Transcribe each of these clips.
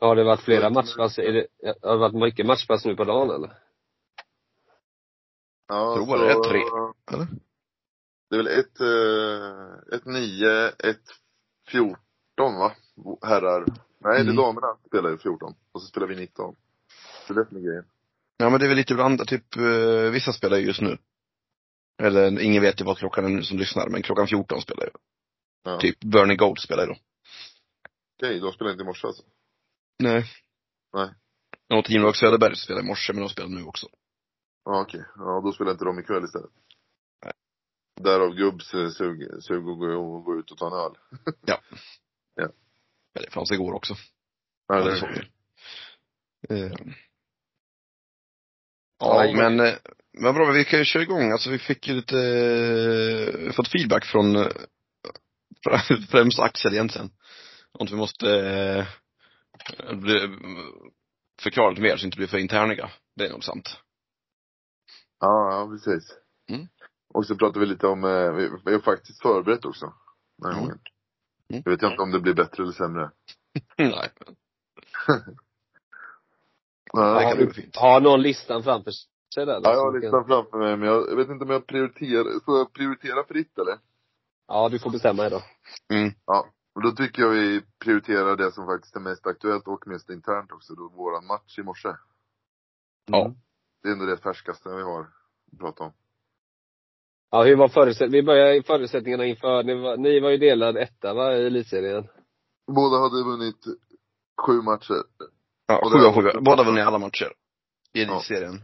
Har det varit flera matchpass? Är det, har det varit mycket matchpass nu på dagen eller? Ja, Tror bara det är tre. Eller? Det är väl ett, eh, ett nio, ett fjorton va? Herrar. Nej, det Mm. är damerna spelar ju 14. Och så spelar vi 19. Så det är det som är grejen. Ja men det är väl lite blandat, typ eh, vissa spelar ju just nu. Eller ingen vet ju vad klockan är nu som lyssnar, men klockan 14 spelar ju. Ja. Typ Bernie Gold spelar ju då. Okej, de spelar inte i morse alltså. Nej. Nej. Och Teamwork Söderberg spelade i morse, men de spelar nu också. Ja, okej. Ja, då spelar inte de ikväll istället. Nej. Därav gubbs eh, sug, sug och gå, ut och ta en öl. Men det fanns igår också. Ja, Ja, det är. Eh. Ja, Ja, men, eh, men bra, vi kan ju köra igång. Alltså vi fick ju lite, eh, fått feedback från främst Axel egentligen. Om vi måste eh, förklara lite mer så det inte blir för interniga. Det är nog sant. Ja, ja precis. Mm. Och så pratade vi lite om, eh, vi, har faktiskt förberett också. Den här Mm. gången. Mm. Jag vet inte om det blir bättre eller sämre. Nej, men det Ja, kan bli fint. Har någon listan framför sig där? ja, jag har listan framför mig, men jag, jag vet inte om jag prioriterar, får jag prioritera fritt eller? Ja, du får bestämma då. Mm. Ja. Och då tycker jag vi prioriterar det som faktiskt är mest aktuellt och mest internt också, då våran match i morse. Ja. Det är ändå det färskaste vi har att prata om. Ja, hur var förutsättningarna? Vi börjar i förutsättningarna inför, ni var, ni var ju delad etta va, i elitserien? Båda hade vunnit sju matcher. Ja, sju av sju. Båda vunnit alla matcher. I Ja. elitserien.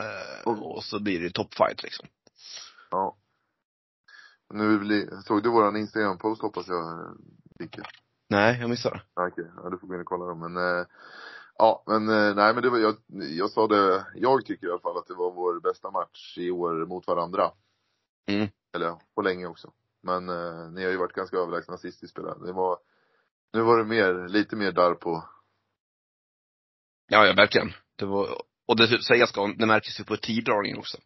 Eh, och så blir det toppfight liksom. Ja. Nu blir, såg du våran Instagram-post hoppas jag, Dicke? Nej, jag missade. Ja, Okej, ja du får gå in och kolla dem. Men, eh, ja men eh, nej men det var, jag, jag sa det, jag tycker i alla fall att det var vår bästa match i år mot varandra. Mm. Eller på länge också. Men eh, ni har ju varit ganska överlägsna sist vi spelade. Det var, nu var det mer, lite mer där på, Ja, ja verkligen. Det var, och det sägas ska, det märktes ju på tiddragningen också.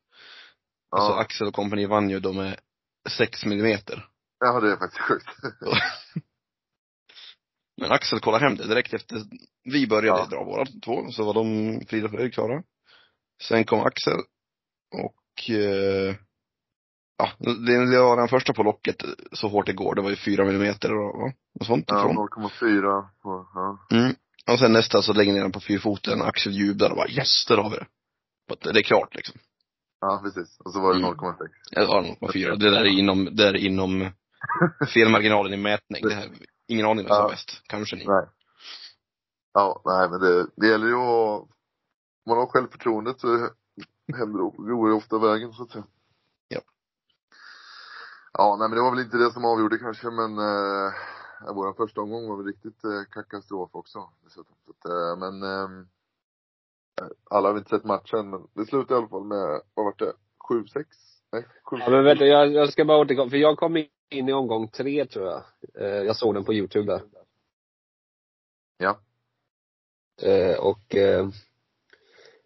ja, Alltså Axel och kompani vann ju de med 6 millimeter. ja det är faktiskt sjukt. Men Axel kollade hem det direkt efter vi började Ja. dra våra två, så var de Frida och Fredrik klara. Sen kom Axel och eh, ja, det var den första på locket så hårt det går. Det var ju 4 millimeter och, och sånt Ja, ifrån. 0,4 på, ja. Mm. Och sen nästa så lägger ner den på fyrfoten, Axel jublar och bara yes, där har vi det. Det är klart liksom. Ja, precis. Och så var det Mm. 0,6. Jag har 0,4. Det där är inom, det är inom felmarginalen i mätning. Det här, ingen aning vem som är bäst. Kanske ni. Nej. Ja, nej men det, det gäller ju att, man har självförtroendet så händer går ofta vägen så att säga. Ja. Ja, nej men det var väl inte det som avgjorde kanske men eh, vår första omgång var väl riktigt eh, katastrof också dessutom. Så att, eh, men eh, alla har inte sett matchen men det slutade i alla fall med, vad var det? 7-6? Nej, 7 Ja, men vänta, jag, jag ska bara återkomma, för jag kom in i omgång tre tror jag. Eh, jag såg den på youtube där. Ja. Eh, och eh,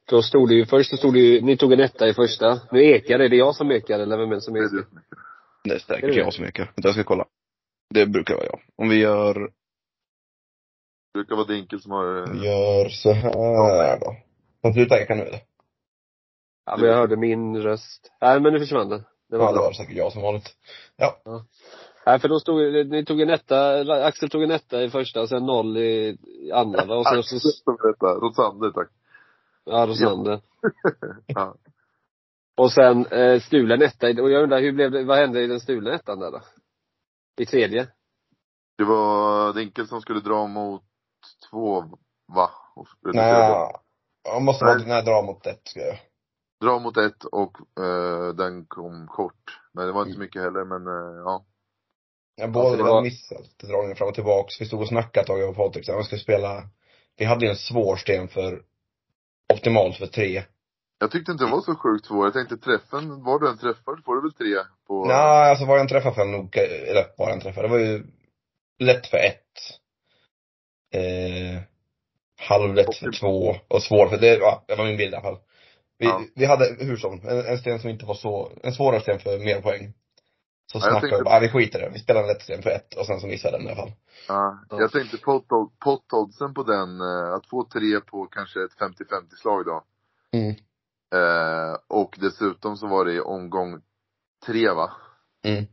då stod det ju, först så stod det ju, ni tog en etta i första. Nu ekar det, är det jag som ekar eller vem är det som är ekar? det. Är Är säkert det jag det? som ekar. Jag ska kolla. Det brukar vara jag. Om vi gör, Det brukar vara Dinkel som har, eh, gör så här då. Kan sluta eka nu eller? Ja men jag hörde min röst. Nej men nu försvann den. Det var Ja, det var säkert jag som vanligt. Ja. Nej för då stod ni tog en etta, Axel tog en etta i första och sen noll i andra va? Och sen så, som detta. Rosander tack. ja Rosander. Ja. Och sen eh, stulen etta, och jag undrar hur blev det, vad hände i den stulna ettan där då? I tredje? Det var Dinkel som skulle dra mot två, va? Och Nej, jag måste vara, nej, dra mot ett ska jag. Dra mot ett och eh, den kom kort. Men det var inte mycket heller, men eh, ja. Jag Alltså, båda det var missat dragningen fram och tillbaks. Vi stod och snackade ett tag, jag och Patrik, här, vi ska spela. Vi hade ju en svår sten för optimalt för tre. Jag tyckte inte det var så sjukt svår. Jag tänkte träffen, var du en träffar får du väl tre på... Nej, alltså var jag en träffar för nog, eller var jag en träffar. Det var ju lätt för ett. Eh, halvlätt för två och svår för det, ja, det var min bild i alla fall. Vi, Ja. vi hade hur som, en, en sten som inte var så, en svårare sten för mer poäng. Så snackade vi tänkte- bara, ah, vi skiter i det. Vi spelar en lättsten på ett och sen så missade den i alla fall. Ja, Ja. jag tänkte pot- pot-oddsen på den, eh, att få tre på kanske ett 50-50 slag då. Mm. Eh, och dessutom så var det i omgång tre va? Mm.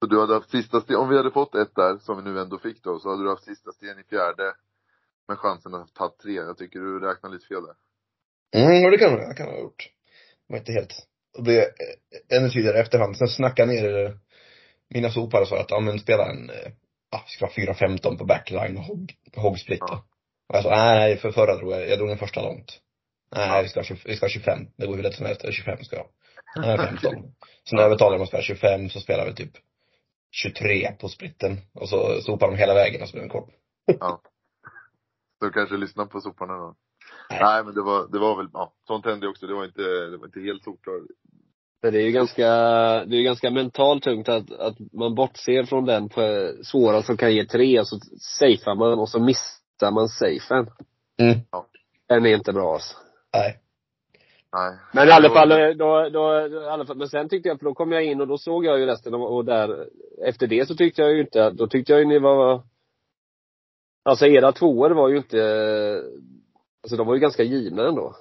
Så du hade haft sista sten, om vi hade fått ett där, som vi nu ändå fick då, så hade du haft sista sten i fjärde. Med chansen att ta tre. Jag tycker du räknar lite fel där. Mm, och det kan jag kan ha gjort. Det var inte helt, det blev eh, ännu tydligare efterhand. Sen snackade ner eh, mina sopar och sa att, ja men spela en, eh, ja, vi ska ha 4-15 på backline och hog, hogsplit då. Ja. Och jag sa, nej för förra drog jag, jag drog den första långt. Nej, Ja. vi, ska ha, 20 vi ska ha 25. Det går hur lätt som helst. 25 ska jag. Nej, 15. Så när jag betalade dem att spela 25 så spelade vi typ 23 på splitten. Och så sopade de hela vägen och så blev den kort. Så du kanske lyssnar på soporna då? Nej. Men det var, det var väl, ja, sånt hände också. Det var inte, det var inte helt solklart. Men det är ju ganska, det är ju ganska mentalt tungt att, att man bortser från den på svåra som kan ge tre och så safear man och så missar man safen. Mm. Den är inte bra alltså. Nej. Nej. Men i alla fall, då, då, i alla fall, men sen tyckte jag, för då kom jag in och då såg jag ju resten och, och där, efter det så tyckte jag ju inte, då tyckte jag ju ni var, alltså era tvåor var ju inte, alltså de var ju ganska givna ändå.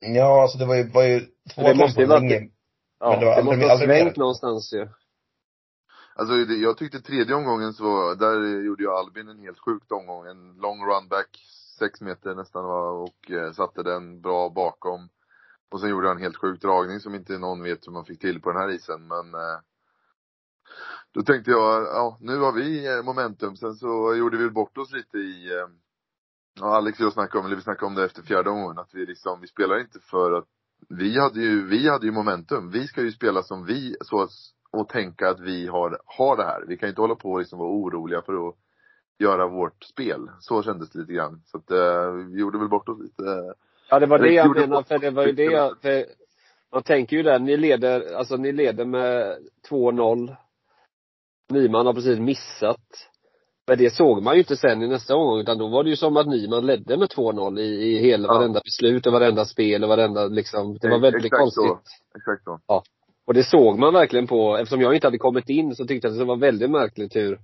Ja, alltså det var ju, var ju två Det måste ju var varit- ingen, Ja, det var det måste aldrig- ha aldrig svängt någonstans ju. Alltså det- jag tyckte tredje omgången så, där gjorde ju Albin en helt sjukt omgång. En lång runback, sex meter nästan va, och eh, satte den bra bakom. Och sen gjorde han en helt sjuk dragning som inte någon vet hur man fick till på den här isen men eh, Då tänkte jag, ja nu har vi eh, momentum. Sen så gjorde vi bort oss lite i eh, Ja Alex och jag snackade om, eller vi snackade om det efter fjärde omgången, att vi liksom, vi spelar inte för att vi hade ju, vi hade ju momentum. Vi ska ju spela som vi, så och tänka att vi har, har det här. Vi kan ju inte hålla på och liksom vara oroliga för att göra vårt spel. Så kändes det lite grann. Så att, eh, vi gjorde väl bort oss lite. Ja, det var det Jag menade, för det var ju det jag, för man tänker ju där, ni leder, alltså ni leder med 2-0. Nyman har precis missat. Men det såg man ju inte sen i nästa omgång, utan då var det ju som att Nyman ledde med 2-0 i, i hela, Ja. varenda beslut och varenda spel och varenda liksom, det var väldigt Exakt konstigt. så. Exakt så. Och det såg man verkligen på, eftersom jag inte hade kommit in så tyckte jag att det var väldigt märkligt hur,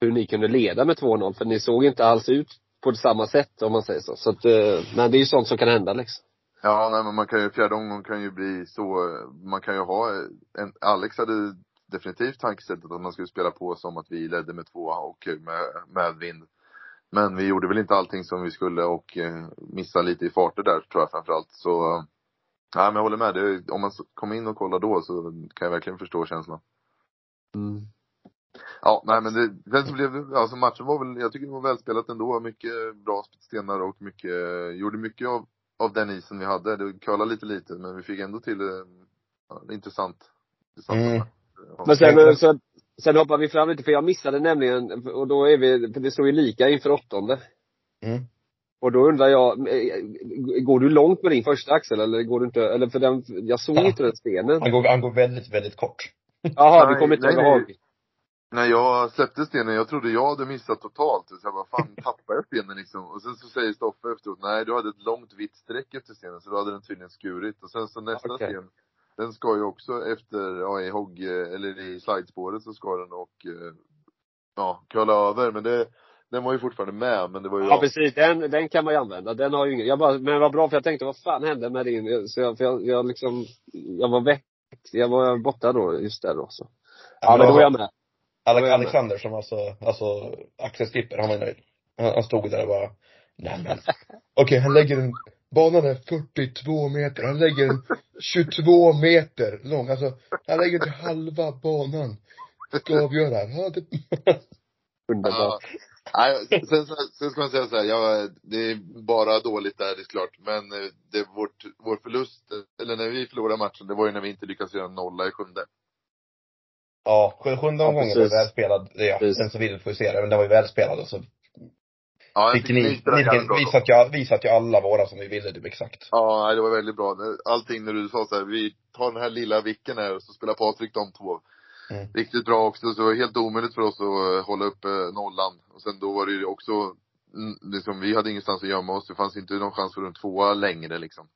hur ni kunde leda med 2-0, för ni såg inte alls ut på samma sätt om man säger så. Så att, eh, men det är ju sånt som kan hända liksom. Ja, nej men man kan ju, fjärde omgången kan ju bli så, man kan ju ha en, Alex hade definitivt tankesättet att man skulle spela på som att vi ledde med två och med, med vind. Men vi gjorde väl inte allting som vi skulle och eh, missade lite i farter där tror jag framförallt. Så, eh, nej men jag håller med. Det, om man kom in och kollade då så kan jag verkligen förstå känslan. Mm. Ja, nej men det, så blev alltså matchen var väl, jag tycker det var välspelat ändå. Mycket bra stenar och mycket, gjorde mycket av, av den isen vi hade. Det curlade lite lite men vi fick ändå till, eh, intressant. intressant Mm. Men sen, så, sen hoppar vi fram lite, för jag missade nämligen, och då är vi, för det står ju lika inför åttonde. Mm. Och då undrar jag, eh, går du långt med din första axel eller går du inte, eller för den, jag såg Ja. inte den stenen. Han går, han går väldigt, väldigt kort. Jaha, Nej, du kommer inte ihåg nej. Hag. När jag släppte stenen, jag trodde jag hade missat totalt. Så jag bara, fan tappade jag stenen liksom? Och sen så säger Stoffe efteråt, nej du hade ett långt vitt streck efter stenen, så då hade den tydligen skurit. Och sen så nästa Okej. sten, den ska ju också efter, ja i hogg, eller i slidespåret så ska den och, eh, ja, curla över. Men det, den var ju fortfarande med, men det var ju Ja precis, den, den kan man ju använda. Den har ju ingen, jag bara, men vad bra för jag tänkte vad fan hände med din, så jag, för jag, jag liksom, jag var väck, jag var borta då, just där då så. Ja men då är jag med. Alex, Då är jag med. Alexander som alltså, alltså Axel Skipper, han var nöjd. Han, han stod där och bara, nej men. Okej, han lägger en, banan är 42 meter, han lägger en 22 meter lång, alltså, han lägger inte halva banan. Ska avgöra. Ja, det, Underbart. Nej, sen, sen, sen ska man säga så här, ja, det är bara dåligt där, det är klart. Men eh, det, vårt, vår förlust, eller när vi förlorade matchen, det var ju när vi inte lyckades göra nolla i sjunde. ja, sjunde sjunde Ja, omgången var precis. välspelad, ja, Precis. den som vill får ju se det, men den var ju välspelad och så Ja, jag fick ni, ni, jävligt bra vi då. satt ju, vi satt ju alla våra som vi ville typ exakt. Ja, det var väldigt bra. Allting när du sa så här, vi tar den här lilla vicken här och så spelar Patrik de två. Mm. Riktigt bra också, så det var helt omöjligt för oss att eh, hålla upp eh, nollan. Och sen då var det ju också, mm, liksom, vi hade ingenstans att gömma oss. Det fanns inte någon chans för en tvåa längre liksom.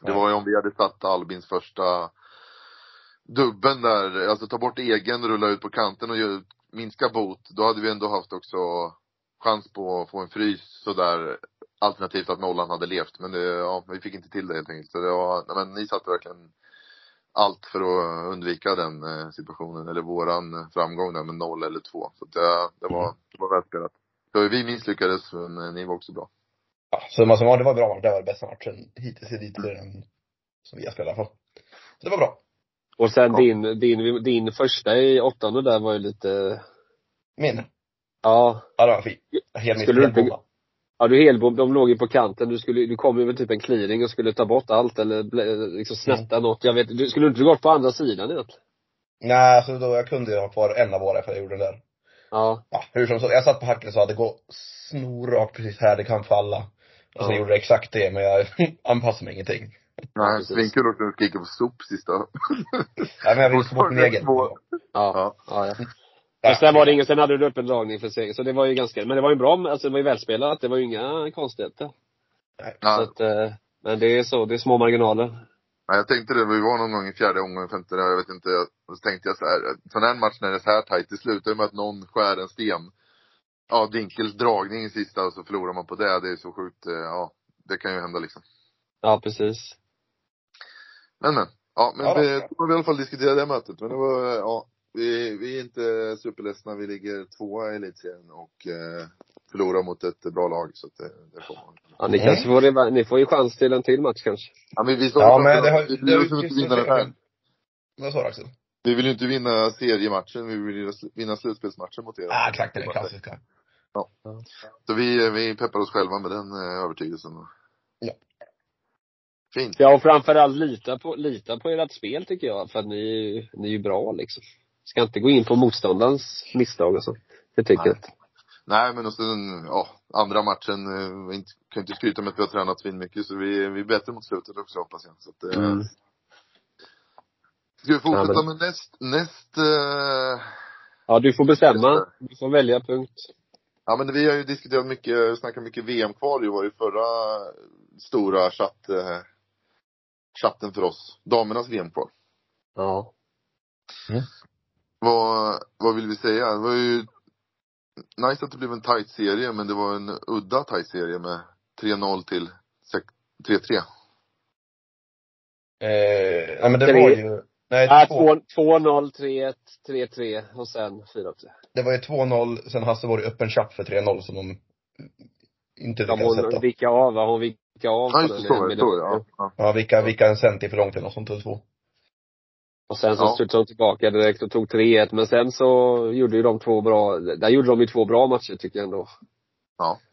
Det var ju om vi hade satt Albins första dubben där, alltså ta bort egen, rulla ut på kanten och minska bot, då hade vi ändå haft också chans på att få en frys sådär alternativt att nollan hade levt. Men det, ja, vi fick inte till det helt enkelt. Så det var, men ni satte verkligen allt för att undvika den eh, situationen, eller våran framgång där med noll eller två. Så det, det var, det var välspelat. Så vi misslyckades, men eh, ni var också bra. Ja, summa summarum, det var bra. Det var bästa matchen hittills i elitserien som vi har spelat fall. Så det var bra. Och sen Ja. din, din, din första i åttonde där var ju lite, Min. Ja. Ja, det var fin. Helt Skulle du inte-. Ja du helbom, de låg ju på kanten. Du skulle, du kom ju med typ en clearing och skulle ta bort allt eller liksom snätta något. Jag vet du skulle inte gått på andra sidan egentligen? Nej, alltså då, jag kunde ju ha kvar en av våra för jag gjorde den där. Ja. Ja, hur som så. Jag satt på hacken och sa att det går snorrakt precis här, det kan falla. Och sen Ja. gjorde det exakt det, men jag anpassade mig ingenting. Nej, precis. svinkul också att skrika på sop sista. Nej, men jag ville få bort min egen. Ja. ja, ja. Men sen var det ingen, sen hade du öppen dragning för seger. Så det var ju ganska, men det var ju bra, alltså det var ju välspelat. Det var ju inga konstigheter. Så Ja, att, eh, men det är så, det är små marginaler. Ja, jag tänkte det, vi var någon gång i fjärde omgången, femte, jag vet inte. Och så tänkte jag så här, sån här match när det är så här tajt, det slutar ju med att någon skär en sten. Ja, Dinkels dragning i sista och så förlorar man på det. Det är så sjukt, eh, ja. Det kan ju hända liksom. Ja, precis. Men men. Ja, men Ja vi, då vi i alla fall diskuterat det mötet. Men det var, ja. Vi, vi är inte superledsna. Vi ligger tvåa i elitserien och eh, förlorar mot ett bra lag. Så att det, det får man. Ja, ni Mm. kanske får, det- ni får ju chans till en till match kanske. Ja, men vi, Ja, men det har vi, det vi har vill ju inte vinna den här. Vad sa du Axel? Vi vill ju inte vinna seriematchen, vi vill ju vinna slutspelsmatchen mot er. Ah, exakt, det är klassiska. Så vi, vi peppar oss själva med den eh, övertygelsen. Ja. Fint. Ja, och framförallt lita på, lita på ert spel tycker jag. För att ni, ni är ju bra liksom. Ska inte gå in på motståndarens misstag och så. Det tycker Nej. jag inte. Nej men och sen, ja, andra matchen, eh, vi inte, kan inte skryta med att vi har tränat svin mycket så vi, vi är bättre mot slutet också hoppas jag. Så att, eh, Mm. Ska vi fortsätta Ja, men- med näst, näst, eh, Ja, du får bestämma. Du får välja punkt. ja men vi har ju diskuterat mycket, snackat mycket VM-kval ju var ju förra stora chatt, chatten för oss. Damernas VM-kval. Ja. Vad, vad vill vi säga? Det var ju nice att det blev en tight serie, men det var en udda tight serie med 3-0 till sex- 3-3. Eh, nej men det var ju, nej två, 2-0, 3-1, 3-3 och sen 4-3. det var ju 2-0, sen Hasselborg öppen chatt för 3-0 som de inte Ja, lyckades hon sätta. vickade av, va? Hon vickade av Ja just det, så var det. ja. ja. Ja, vilka, vilka en cent för långt eller något sånt, eller två. Och sen så Ja. studsade de tillbaka direkt och tog 3-1. Men sen så gjorde ju de två bra, där gjorde de ju två bra matcher tycker jag ändå.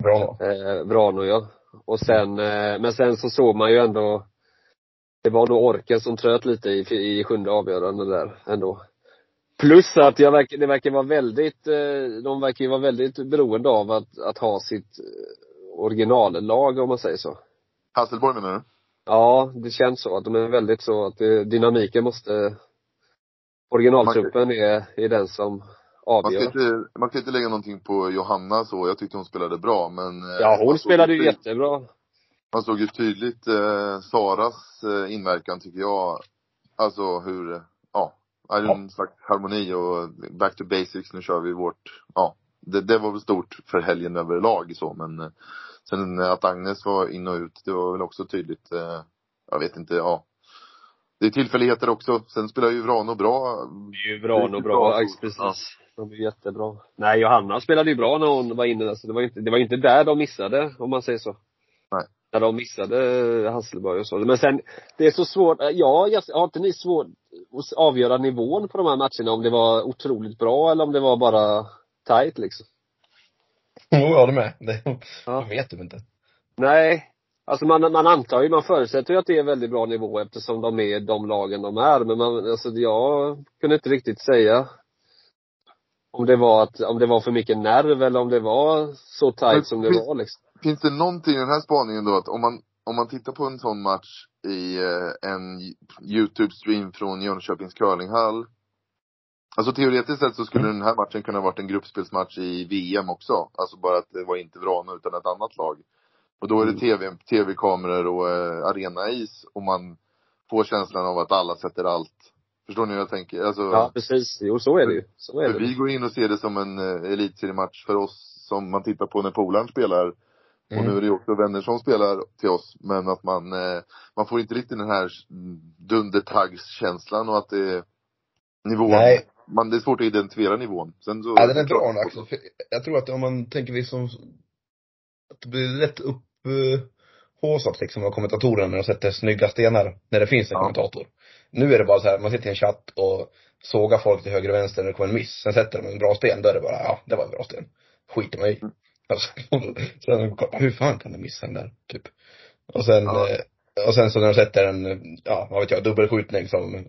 Bra då. Eh, Vrano ja. Och sen, eh, men sen så såg man ju ändå, det var nog orken som tröt lite i, i sjunde avgörande där ändå. Plus att jag verkar, det verkar vara väldigt, eh, de verkar ju vara väldigt beroende av att, att ha sitt eh, originallag om man säger så. Hasselborg menar du? Ja, det känns så. Att de är väldigt så att dynamiken måste, originaltruppen är, är den som Man avgör. ska, inte, man ska inte lägga någonting på Johanna så, jag tyckte hon spelade bra men eh, Ja, hon man spelade ju jättebra. Man såg ju tydligt eh, Saras eh, inverkan tycker jag. Alltså hur, eh, ja, är det en slags harmoni och back to basics, nu kör vi vårt, ja. Det, det var väl stort för helgen överlag så men eh, sen att Agnes var in och ut, det var väl också tydligt. Eh, jag vet inte, ja. Det är tillfälligheter också. Sen spelar ju Vrano bra. Det är ju bra och Riktigt bra, bra. precis. De är jättebra. Nej, Johanna spelade ju bra när hon var inne där, så det var inte, det var inte där de missade, om man säger så. Nej. När de missade Hasselborg och så. Men sen, det är så svårt, ja, jag, har inte ni svårt att avgöra nivån på de här matcherna? Om det var otroligt bra eller om det var bara tight liksom? Jo, jag håller med. Det, Ja. Jag vet du inte. Nej. Alltså man, man antar ju, man förutsätter ju att det är väldigt bra nivå eftersom de är de lagen de är. Men man, alltså jag kunde inte riktigt säga om det var att, om det var för mycket nerv eller om det var så tight som det Finns- var liksom. Finns det någonting i den här spaningen då att om man, om man tittar på en sån match i eh, en YouTube-stream från Jönköpings curlinghall. Alltså teoretiskt sett så skulle den här matchen kunna varit en gruppspelsmatch i VM också. Alltså bara att det var inte Vrana utan ett annat lag. Och då är det Mm. tv, tv-kameror och eh, arenais och man får känslan av att alla sätter allt Förstår ni hur jag tänker? Alltså, Ja, precis. Jo, så är det ju. Så är det. vi går in och ser det som en uh, elitseriematch för oss som man tittar på när polaren spelar. Och Mm. nu är det ju också vänner som spelar till oss. Men att man, eh, man får inte riktigt den här dundertaggskänslan och att det är nivån. Nej. Man, det är svårt att identifiera nivån. Sen så. Ja, den är bra också. Jag tror att om man tänker liksom att det blir lätt upphaussat liksom av kommentatorerna när de sätter snygga stenar när det finns en Ja. kommentator. Nu är det bara så här, man sitter i en chatt och sågar folk till höger och vänster när det kommer en miss. Sen sätter de en bra sten, då är det bara, ja, det var en bra sten. Skiter man i. Mm. Alltså, sen, hur fan kan du missa den där, typ. Och sen, Ja. eh, och sen så när de sätter en, ja, vad vet jag, dubbelskjutning som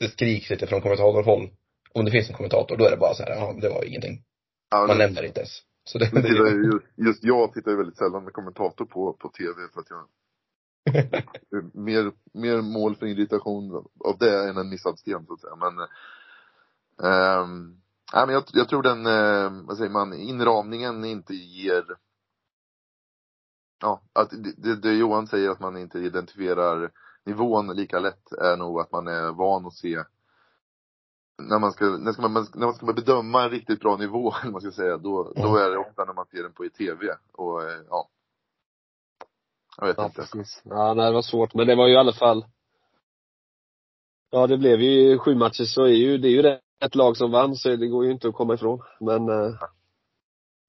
det skriks lite från kommentatorhåll. Om det finns en kommentator, då är det bara så här, ja, det var ingenting. Ja, Man nämner inte ens. Så det, Men tittar ju, just, just jag tittar ju väldigt sällan med kommentator på, på tv för att jag mer, mer mål för irritation av det än en missad sten så att säga. Men, ehm, nej, men jag, jag tror den, eh, vad säger man, inramningen inte ger Ja, att det, det, det Johan säger att man inte identifierar nivån lika lätt är nog att man är van att se när man ska, när ska man, när man ska bedöma en riktigt bra nivå, eller man ska säga, då, då är det ofta när man ser den på i tv. Och eh, ja. Jag vet Ja, inte. precis. Ja, nej, det var svårt. Men det var ju i alla fall Ja, det blev ju sju matcher så är ju, det är ju ett lag som vann så det går ju inte att komma ifrån. Men eh,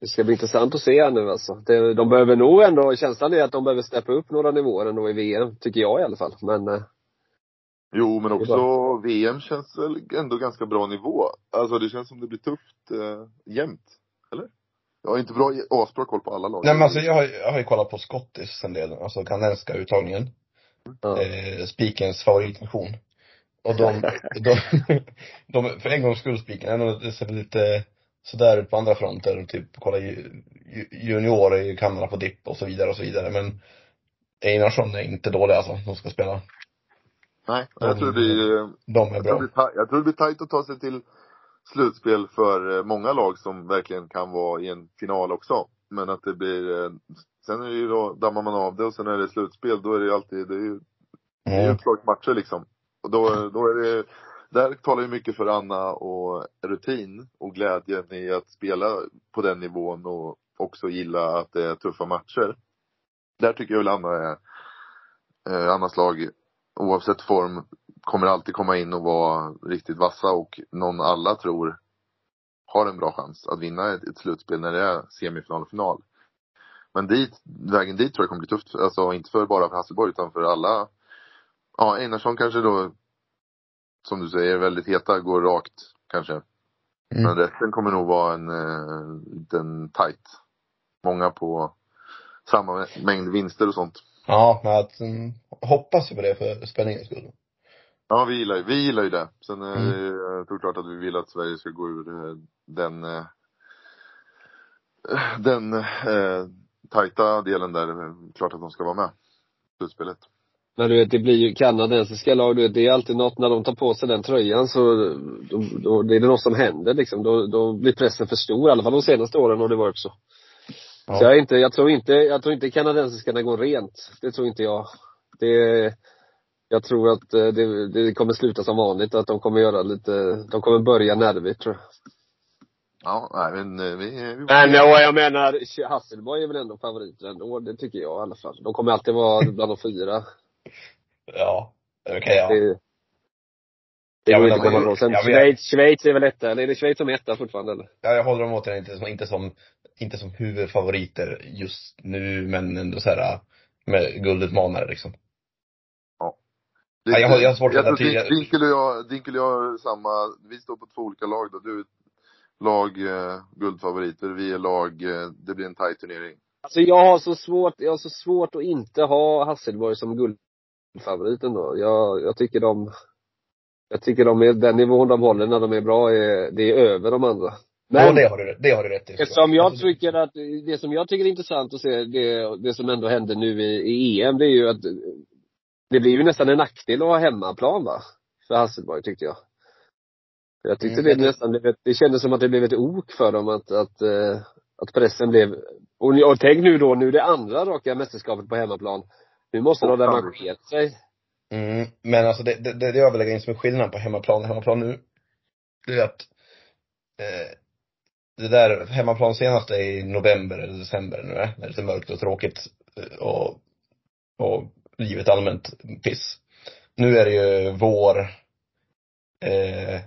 det ska bli intressant att se här nu alltså. Det, de behöver nog ändå, känslan är att de behöver steppa upp några nivåer ändå i VM, tycker jag i alla fall. Men eh, Jo, men också VM känns väl ändå ganska bra nivå. Alltså det känns som det blir tufft eh, jämt. Eller? Jag har inte bra, asbra koll på alla lag. Nej men alltså jag har, jag har ju kollat på Scottis en del, alltså kanadensiska uttagningen. ja. Eh, Spikens favoritnation. Och de, de, de, för en gångs skull Spiken, det ser lite sådär ut på andra fronter, typ kolla ju- ju- juniorer i Kanada på dipp och så vidare och så vidare. Men Einarsson är inte dålig alltså, de ska spela. Nej, jag tror det blir, De är jag tror bra. det jag tror det blir tajt att ta sig till slutspel för eh, många lag som verkligen kan vara i en final också. Men att det blir, eh, sen är det ju då, dammar man av det och sen är det slutspel, då är det ju alltid, det är ju Det är ju Mm. uppslagsmatcher liksom. Och då, då är det, där talar ju mycket för Anna och rutin och glädjen i att spela på den nivån och också gilla att det är tuffa matcher. Där tycker jag väl Anna är, eh, Annas lag, oavsett form, kommer alltid komma in och vara riktigt vassa och någon alla tror har en bra chans att vinna ett, ett slutspel när det är semifinal och final. Men dit, vägen dit tror jag kommer bli tufft. Alltså inte för bara för Hasselborg utan för alla Ja, Einarsson kanske då, som du säger, väldigt heta, går rakt kanske. Mm. Men resten kommer nog vara en eh, liten tight. Många på samma mängd vinster och sånt. Ja, men att, mm, hoppas ju på det för spänningens skull. Ja, vi gillar, ju- vi gillar ju det. Sen är Mm. det jag tror klart att vi vill att Sverige ska gå ur eh, den eh, den eh, tajta delen där. Klart att de ska vara med. Slutspelet. Men du vet, det blir ju kanadensiska lag, du vet, det är alltid något när de tar på sig den tröjan så, då, då, det är det något som händer liksom. Då, då blir pressen för stor, i alla fall de senaste åren har det varit så. Ja. Så jag inte, jag tror inte, jag tror inte kanadensiskarna går rent. Det tror inte jag. Det, jag tror att eh, det, det kommer sluta som vanligt, att de kommer göra lite, de kommer börja nervigt tror jag. Ja, nej men eh, vi, vi Men ja, jag menar, Hasselborg är väl ändå favoriter ändå, det tycker jag i alla fall. De kommer alltid vara bland de fyra. Ja, det kan jag. Det, det Ja, men inte komma ifrån. Sen ja, men- Schweiz, Schweiz är väl etta, eller är det Schweiz som är etta fortfarande eller? Ja, jag håller dem återigen inte som, inte som, inte som huvudfavoriter just nu, men ändå så här med guldutmanare liksom. Det, Ja, jag har- jag har svårt att jag tror Dinkel och jag, Dinkel och jag har samma, vi står på två olika lag då. Du är lag eh, guldfavoriter, vi är lag, eh, det blir en tight turnering. Alltså jag har så svårt, jag har så svårt att inte ha Hasselborg som guldfavoriten då. Jag, jag tycker de, jag tycker de är, den nivån de håller när de är bra är, det är över de andra. Men, Men det har du, det har du rätt i. Eftersom jag tycker att, det som jag tycker är intressant att se, det, det som ändå händer nu i, i EM, det är ju att det blir ju nästan en nackdel att ha hemmaplan va? För Hasselborg tyckte jag. Jag tyckte Mm, det nästan, blev det kändes som att det blev ett ok för dem att, att, eh, att pressen blev, och, och tänk nu då, nu är det andra raka mästerskapet på hemmaplan. Nu måste de revanschera sig. Mm, men alltså det, det, det jag vill lägga in som en skillnad på hemmaplan och hemmaplan nu, det är att eh, det där hemmaplan senast är i november eller december nu, eh, när det är lite mörkt och tråkigt eh, och, och livet allmänt piss. Nu är det ju vår, eh,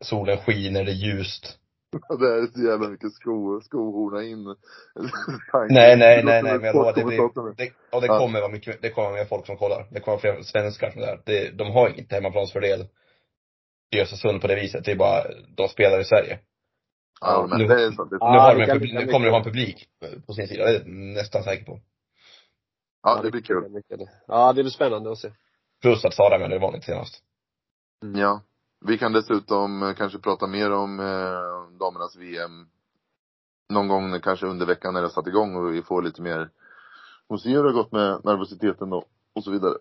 solen skiner, det är ljust. Det är så jävla mycket sko, skohorna in. Nej, nej, nej, nej, men jag lovar, det blir, det, och det kommer vara mycket, det kommer vara mer folk som kollar. Det kommer vara fler svenskar som är där. Det, de har inget hemmaplansfördel i Östersund på det viset. Det är bara, de spelar i Sverige. Ja, men Nu- det är sant. Det, nu har de det en publik, bli nu kommer de ha en publik på sin sida. Det är jag nästan säker på. ja, det blir kul. Mycket det. Ja, det blir spännande att se. Plus att Sara men det inte senast. Ja. Vi kan dessutom eh, kanske prata mer om eh, damernas VM någon gång kanske under veckan när det satt igång och vi får lite mer och se hur det har gått med nervositeten då och så vidare.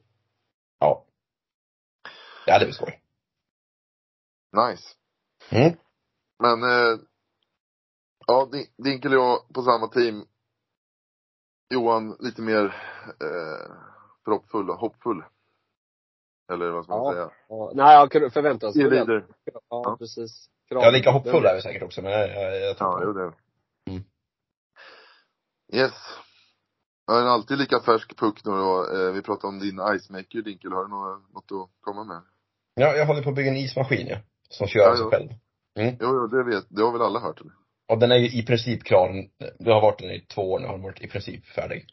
Ja. Ja, det blir skoj. Nice. Mm. Men eh, ja, Din- Dinkel och jag på samma team. Johan lite mer eh, förhoppfull och hoppfull. Eller vad ska man Ja. säga? Ja, nej, jag kunde förvänta sig Ge det. vidare. Ja, Ja. precis. Ja, lika hoppfull är vi säkert också, men jag, jag, jag tror Ja, jo det. det. Mm. Yes. Jag är alltid lika färsk puck nu då. Eh, vi pratar om din icemaker Dinkel. Har du något, något att komma med? Ja, jag håller på att bygga en ismaskin ja. Som kör Ja, sig jo. själv. Jo, jo, det vet Det har väl alla hört eller? Och den är ju i princip klar. Det har varit den i två år nu, har den varit i princip färdig.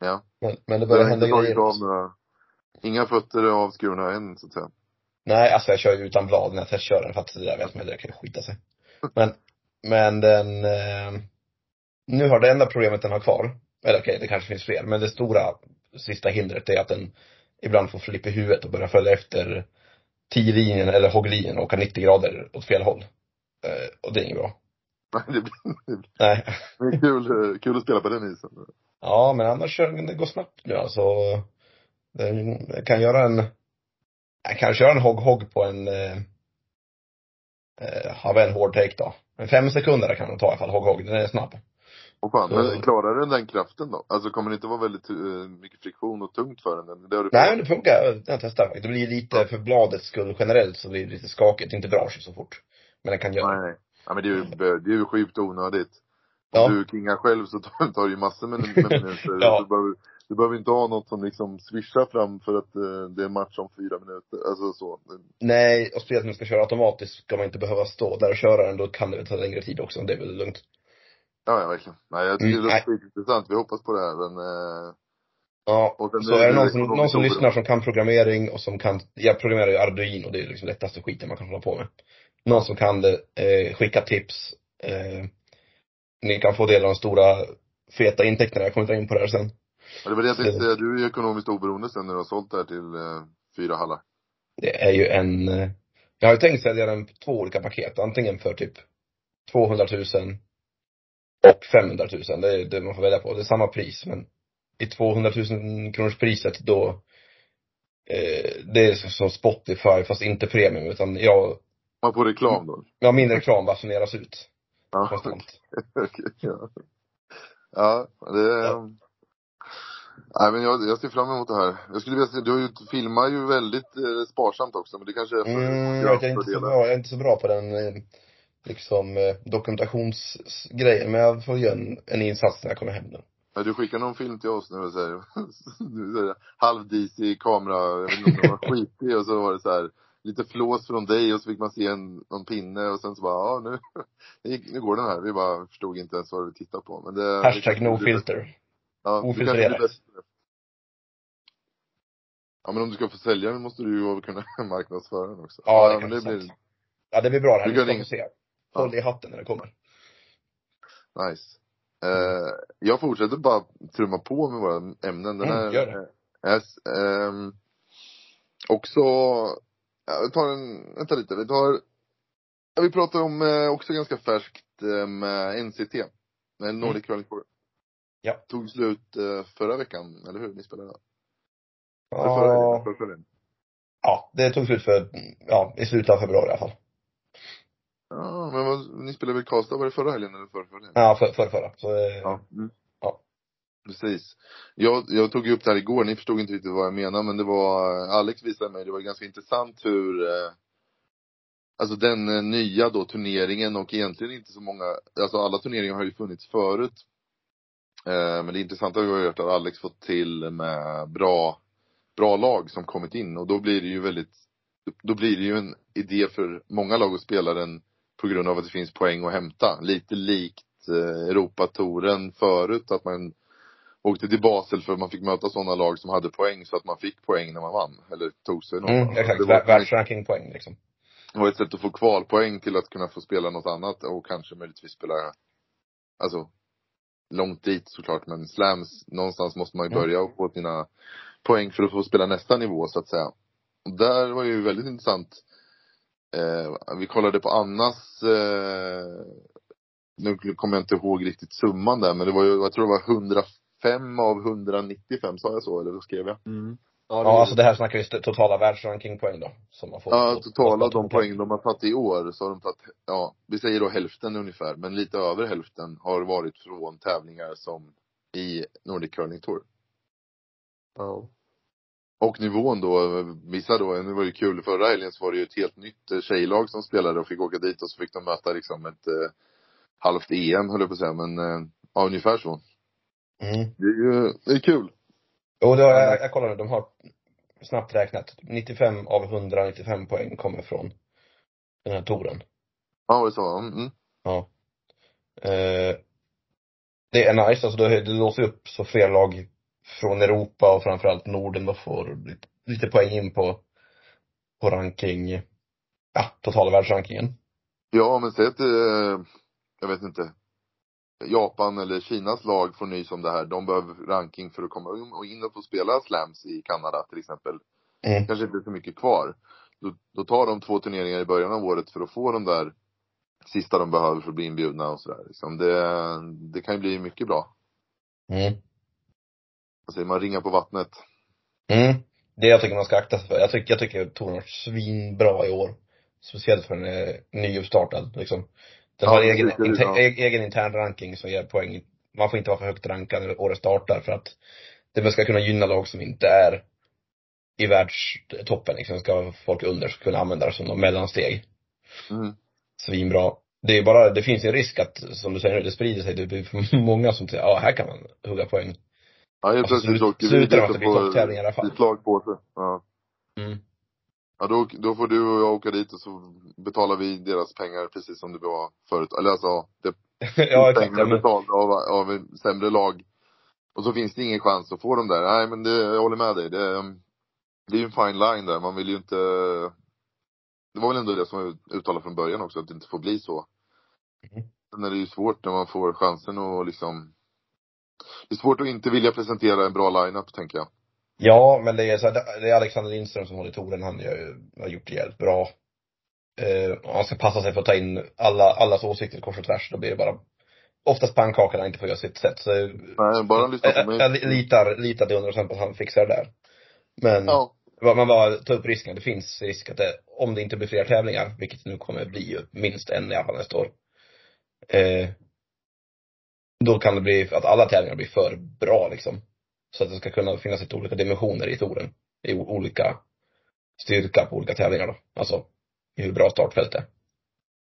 Ja. Men, men det börjar har hända grejer. av några, inga fötter är avskurna än så att säga. Nej, alltså jag kör ju utan blad när jag testkör den för att det där vet man, det kan ju skita sig. Men, men den, eh, nu har det enda problemet den har kvar, eller okej, det kanske finns fler, men det stora sista hindret är att den ibland får flipp i huvudet och börjar följa efter T-linjen eller hogglinjen och åka 90 grader åt fel håll. Eh, och det är inget bra. Nej, det blir, det blir Nej. det är kul, eh, kul att spela på den isen. Ja, men annars det går snabbt nu alltså. Jag kan göra en, jag kan köra en hogg-hogg på en, eh, eh, har vi en hård take då. Men fem sekunder kan den ta i alla fall, hogg-hogg. Den är snabb. Och fan, Så- men klarar den den kraften då? Alltså kommer det inte vara väldigt uh, mycket friktion och tungt för den? Det har du Nej, men det funkar. Jag testar. Det blir lite, för bladets skull generellt så blir det lite skakigt. Det inte drar sig så fort. Men den kan göra. Nej. Ja men det är ju, det är ju sjukt onödigt. Om Ja. du kingar själv så tar, tar det ju massor med, med minuter. Ja. du, behöver, du behöver inte ha något som liksom swishar fram för att eh, det är match om fyra minuter. Alltså så. Nej, och speciellt när man ska köra automatiskt ska man inte behöva stå där och köra den. Då kan det väl ta längre tid också. Det är väl lugnt. Ja, ja verkligen. Nej jag tycker Mm, det låter intressant. Vi hoppas på det här men eh, Ja, Och så är är det någon som, någon som lyssnar som kan programmering och som kan, jag programmerar ju Arduino, det är liksom lättaste skiten man kan hålla på med. Någon som kan det, eh, skicka tips. Eh, ni kan få del av de stora feta intäkterna, jag kommer inte in på det här sen. ja, det var det jag tänkte säga. Du är ju ekonomiskt oberoende sen när du har sålt det här till eh, fyra hallar. Det är ju en, eh, jag har ju tänkt sälja den på två olika paket, antingen för typ 200 000 och 500 000, det är det man får välja på. Det är samma pris men i 200 000 kronors priset då eh, det är som Spotify fast inte premium utan jag, Man får reklam då. jag min reklam basuneras ut Ja, konstant. okej, ja. ja, det är... Nej men jag, jag ser fram emot det här. Jag skulle vilja se, du har ju, filmar ju väldigt eh, sparsamt också men det kanske är för Mm, jag, är inte så bra, jag är inte så bra på den eh, liksom eh, dokumentationsgrejen men jag får göra en, en insats när jag kommer hem nu. Ja, du skickar någon film till oss nu och säger, du säger halvdisig kamera, jag vet inte om den var skitig och så var det så här lite flås från dig och så fick man se en, någon pinne och sen så bara, ja nu, nu går den här. Vi bara förstod inte ens vad vi tittade på. Men det, Hashtag no filter. Ja, Ofiltrerat. Ja men om du ska få sälja den måste du ju kunna marknadsföra den också. Ja, det men det är blir. Ja, det blir bra det här. Du kan ska ringa. få se. Håll i hatten när det kommer. nice. Eh, jag fortsätter bara trumma på med våra ämnen. Den Mm, här, gör det. Yes, ehm, också, ja, vi tar en, vänta lite, vi tar, ja, vi pratar om eh, också ganska färskt eh, med NCT, med Nordic Curling Tour. Mm. Ja. Tog slut eh, förra veckan, eller hur? Ni spelade? Eller förra? Ja, Förra helgen. ja, det tog slut för, ja, i slutet av februari i alla fall. Ja, men vad, ni spelade väl Karlstad, var det förra helgen eller förra, förra helgen? Ja, för, för förra. Så, eh, Ja. Mm. Precis. Jag, jag tog ju upp det här igår, ni förstod inte riktigt vad jag menar men det var, Alex visade mig, det var ganska intressant hur eh, Alltså den eh, nya då turneringen och egentligen inte så många, alltså alla turneringar har ju funnits förut. Eh, men det intressanta har ju varit att Alex fått till med bra, bra lag som kommit in och då blir det ju väldigt, då blir det ju en idé för många lag att spela den på grund av att det finns poäng att hämta. Lite likt eh, Europatoren förut, att man åkte till Basel för man fick möta sådana lag som hade poäng så att man fick poäng när man vann. Eller tog sig någon. Mm, exakt. Det var- Världsrankingpoäng liksom. det var ett sätt att få kvalpoäng till att kunna få spela något annat och kanske möjligtvis spela, alltså, långt dit såklart, men slams, någonstans måste man ju Mm. börja och få sina poäng för att få spela nästa nivå så att säga. Och där var ju väldigt intressant, eh, vi kollade på Annas, eh, nu kommer jag inte ihåg riktigt summan där, men det var ju, jag tror det var 105 av 195, sa jag så eller vad skrev jag? Mm. Ja, alltså det här snackar vi totala världsrankingpoäng då. Som man får. Ja, totala de poäng de har tagit i år så har de tagit, ja, vi säger då hälften ungefär, men lite över hälften har varit från tävlingar som i Nordic Curling Tour. Ja. Och nivån då, vissa då, nu var det ju kul, förra helgen så var det ju ett helt nytt eh, tjejlag som spelade och fick åka dit och så fick de möta liksom ett eh, halvt EM höll jag på att säga, men eh, ja, ungefär så. Mm. Det är ju, det är kul. Jo, det har, jag, jag kollade, de har snabbt räknat. 95 av 195 poäng kommer från den här touren. Ja, det så, mm, mm. Ja. Eh, det är nice, alltså det, det låser upp så fler lag från Europa och framförallt Norden då får lite, lite poäng in på, på ranking, ja, totala världsrankingen. Ja, men säg att, eh, jag vet inte, Japan eller Kinas lag får nys om det här. De behöver ranking för att komma in och in och få spela slams i Kanada till exempel. Mm. Kanske inte så mycket kvar. Då, då tar de två turneringar i början av året för att få de där sista de behöver för att bli inbjudna och sådär. Liksom det, det kan ju bli mycket bra. Mm. Vad säger man? Ringa på vattnet. Mm. Det jag tycker man ska akta sig för. Jag tycker, jag tycker touren har svinbra i år. Speciellt för den är nyuppstartad liksom. Den Ja, har det egen, inter, ja. e- egen intern ranking som ger poäng. Man får inte vara för högt rankad när året startar för att det ska kunna gynna lag som inte är i världstoppen liksom. Ska folk under ska kunna använda det som någon mellansteg. Mm. Svinbra. Det är bara, det finns en risk att, som du säger, det sprider sig. Det blir för många som säger, ja här kan man hugga poäng. Ja, helt Alltså, plötsligt slut- åker vi slutar dit det blir topptävling i alla fall. blir slag på sig. Ja. Mm. Ja, då, då får du och jag åka dit och så betalar vi deras pengar precis som det var förut. Eller alltså, det ja exakt. pengarna Ja, men, betalda av, av sämre lag. Och så finns det ingen chans att få dem där. Nej men det, jag håller med dig. Det, det är ju en fine line där. Man vill ju inte Det var väl ändå det som var uttalat från början också, att det inte får bli så. Mhm. Sen är det ju svårt när man får chansen och liksom Det är svårt att inte vilja presentera en bra line-up tänker jag. Ja, men det är så här, det är Alexander Lindström som håller touren. Han gör, har gjort det jävligt bra. Eh, och han ska passa sig för att ta in alla, allas åsikter kors och tvärs. Då blir det bara oftast pannkaka när han inte får göra sitt sätt. Så Nej, bara lyssna på jag, mig. jag litar, litar till 100% på att han fixar det där. Men Ja. man bara tar upp risken. Det finns risk att det, om det inte blir fler tävlingar, vilket nu kommer att bli ju, minst en i alla fall nästa år. Eh, då kan det bli att alla tävlingar blir för bra liksom. Så att det ska kunna finnas lite olika dimensioner i touren. I olika styrka på olika tävlingar då. Alltså, i hur bra startfält är.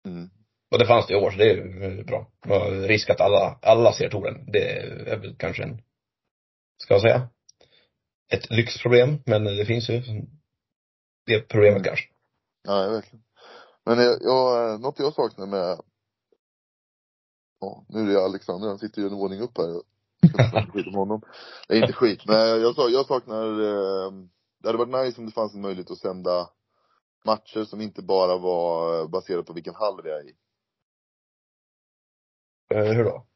Mm. Och det fanns det i år, så det är ju bra. Och risk att alla, alla ser touren, det är väl kanske en, ska jag säga, ett lyxproblem, men det finns ju det problemet kanske. Ja, verkligen. Men jag, jag, något jag saknar med Ja, nu är det Alexander, han sitter ju en våning upp här. Skit om honom. Är inte skit, men jag, sa- jag saknar eh, Det hade varit nice om det fanns en möjlighet att sända matcher som inte bara var eh, baserat på vilken hall vi är i. Eh, hur då?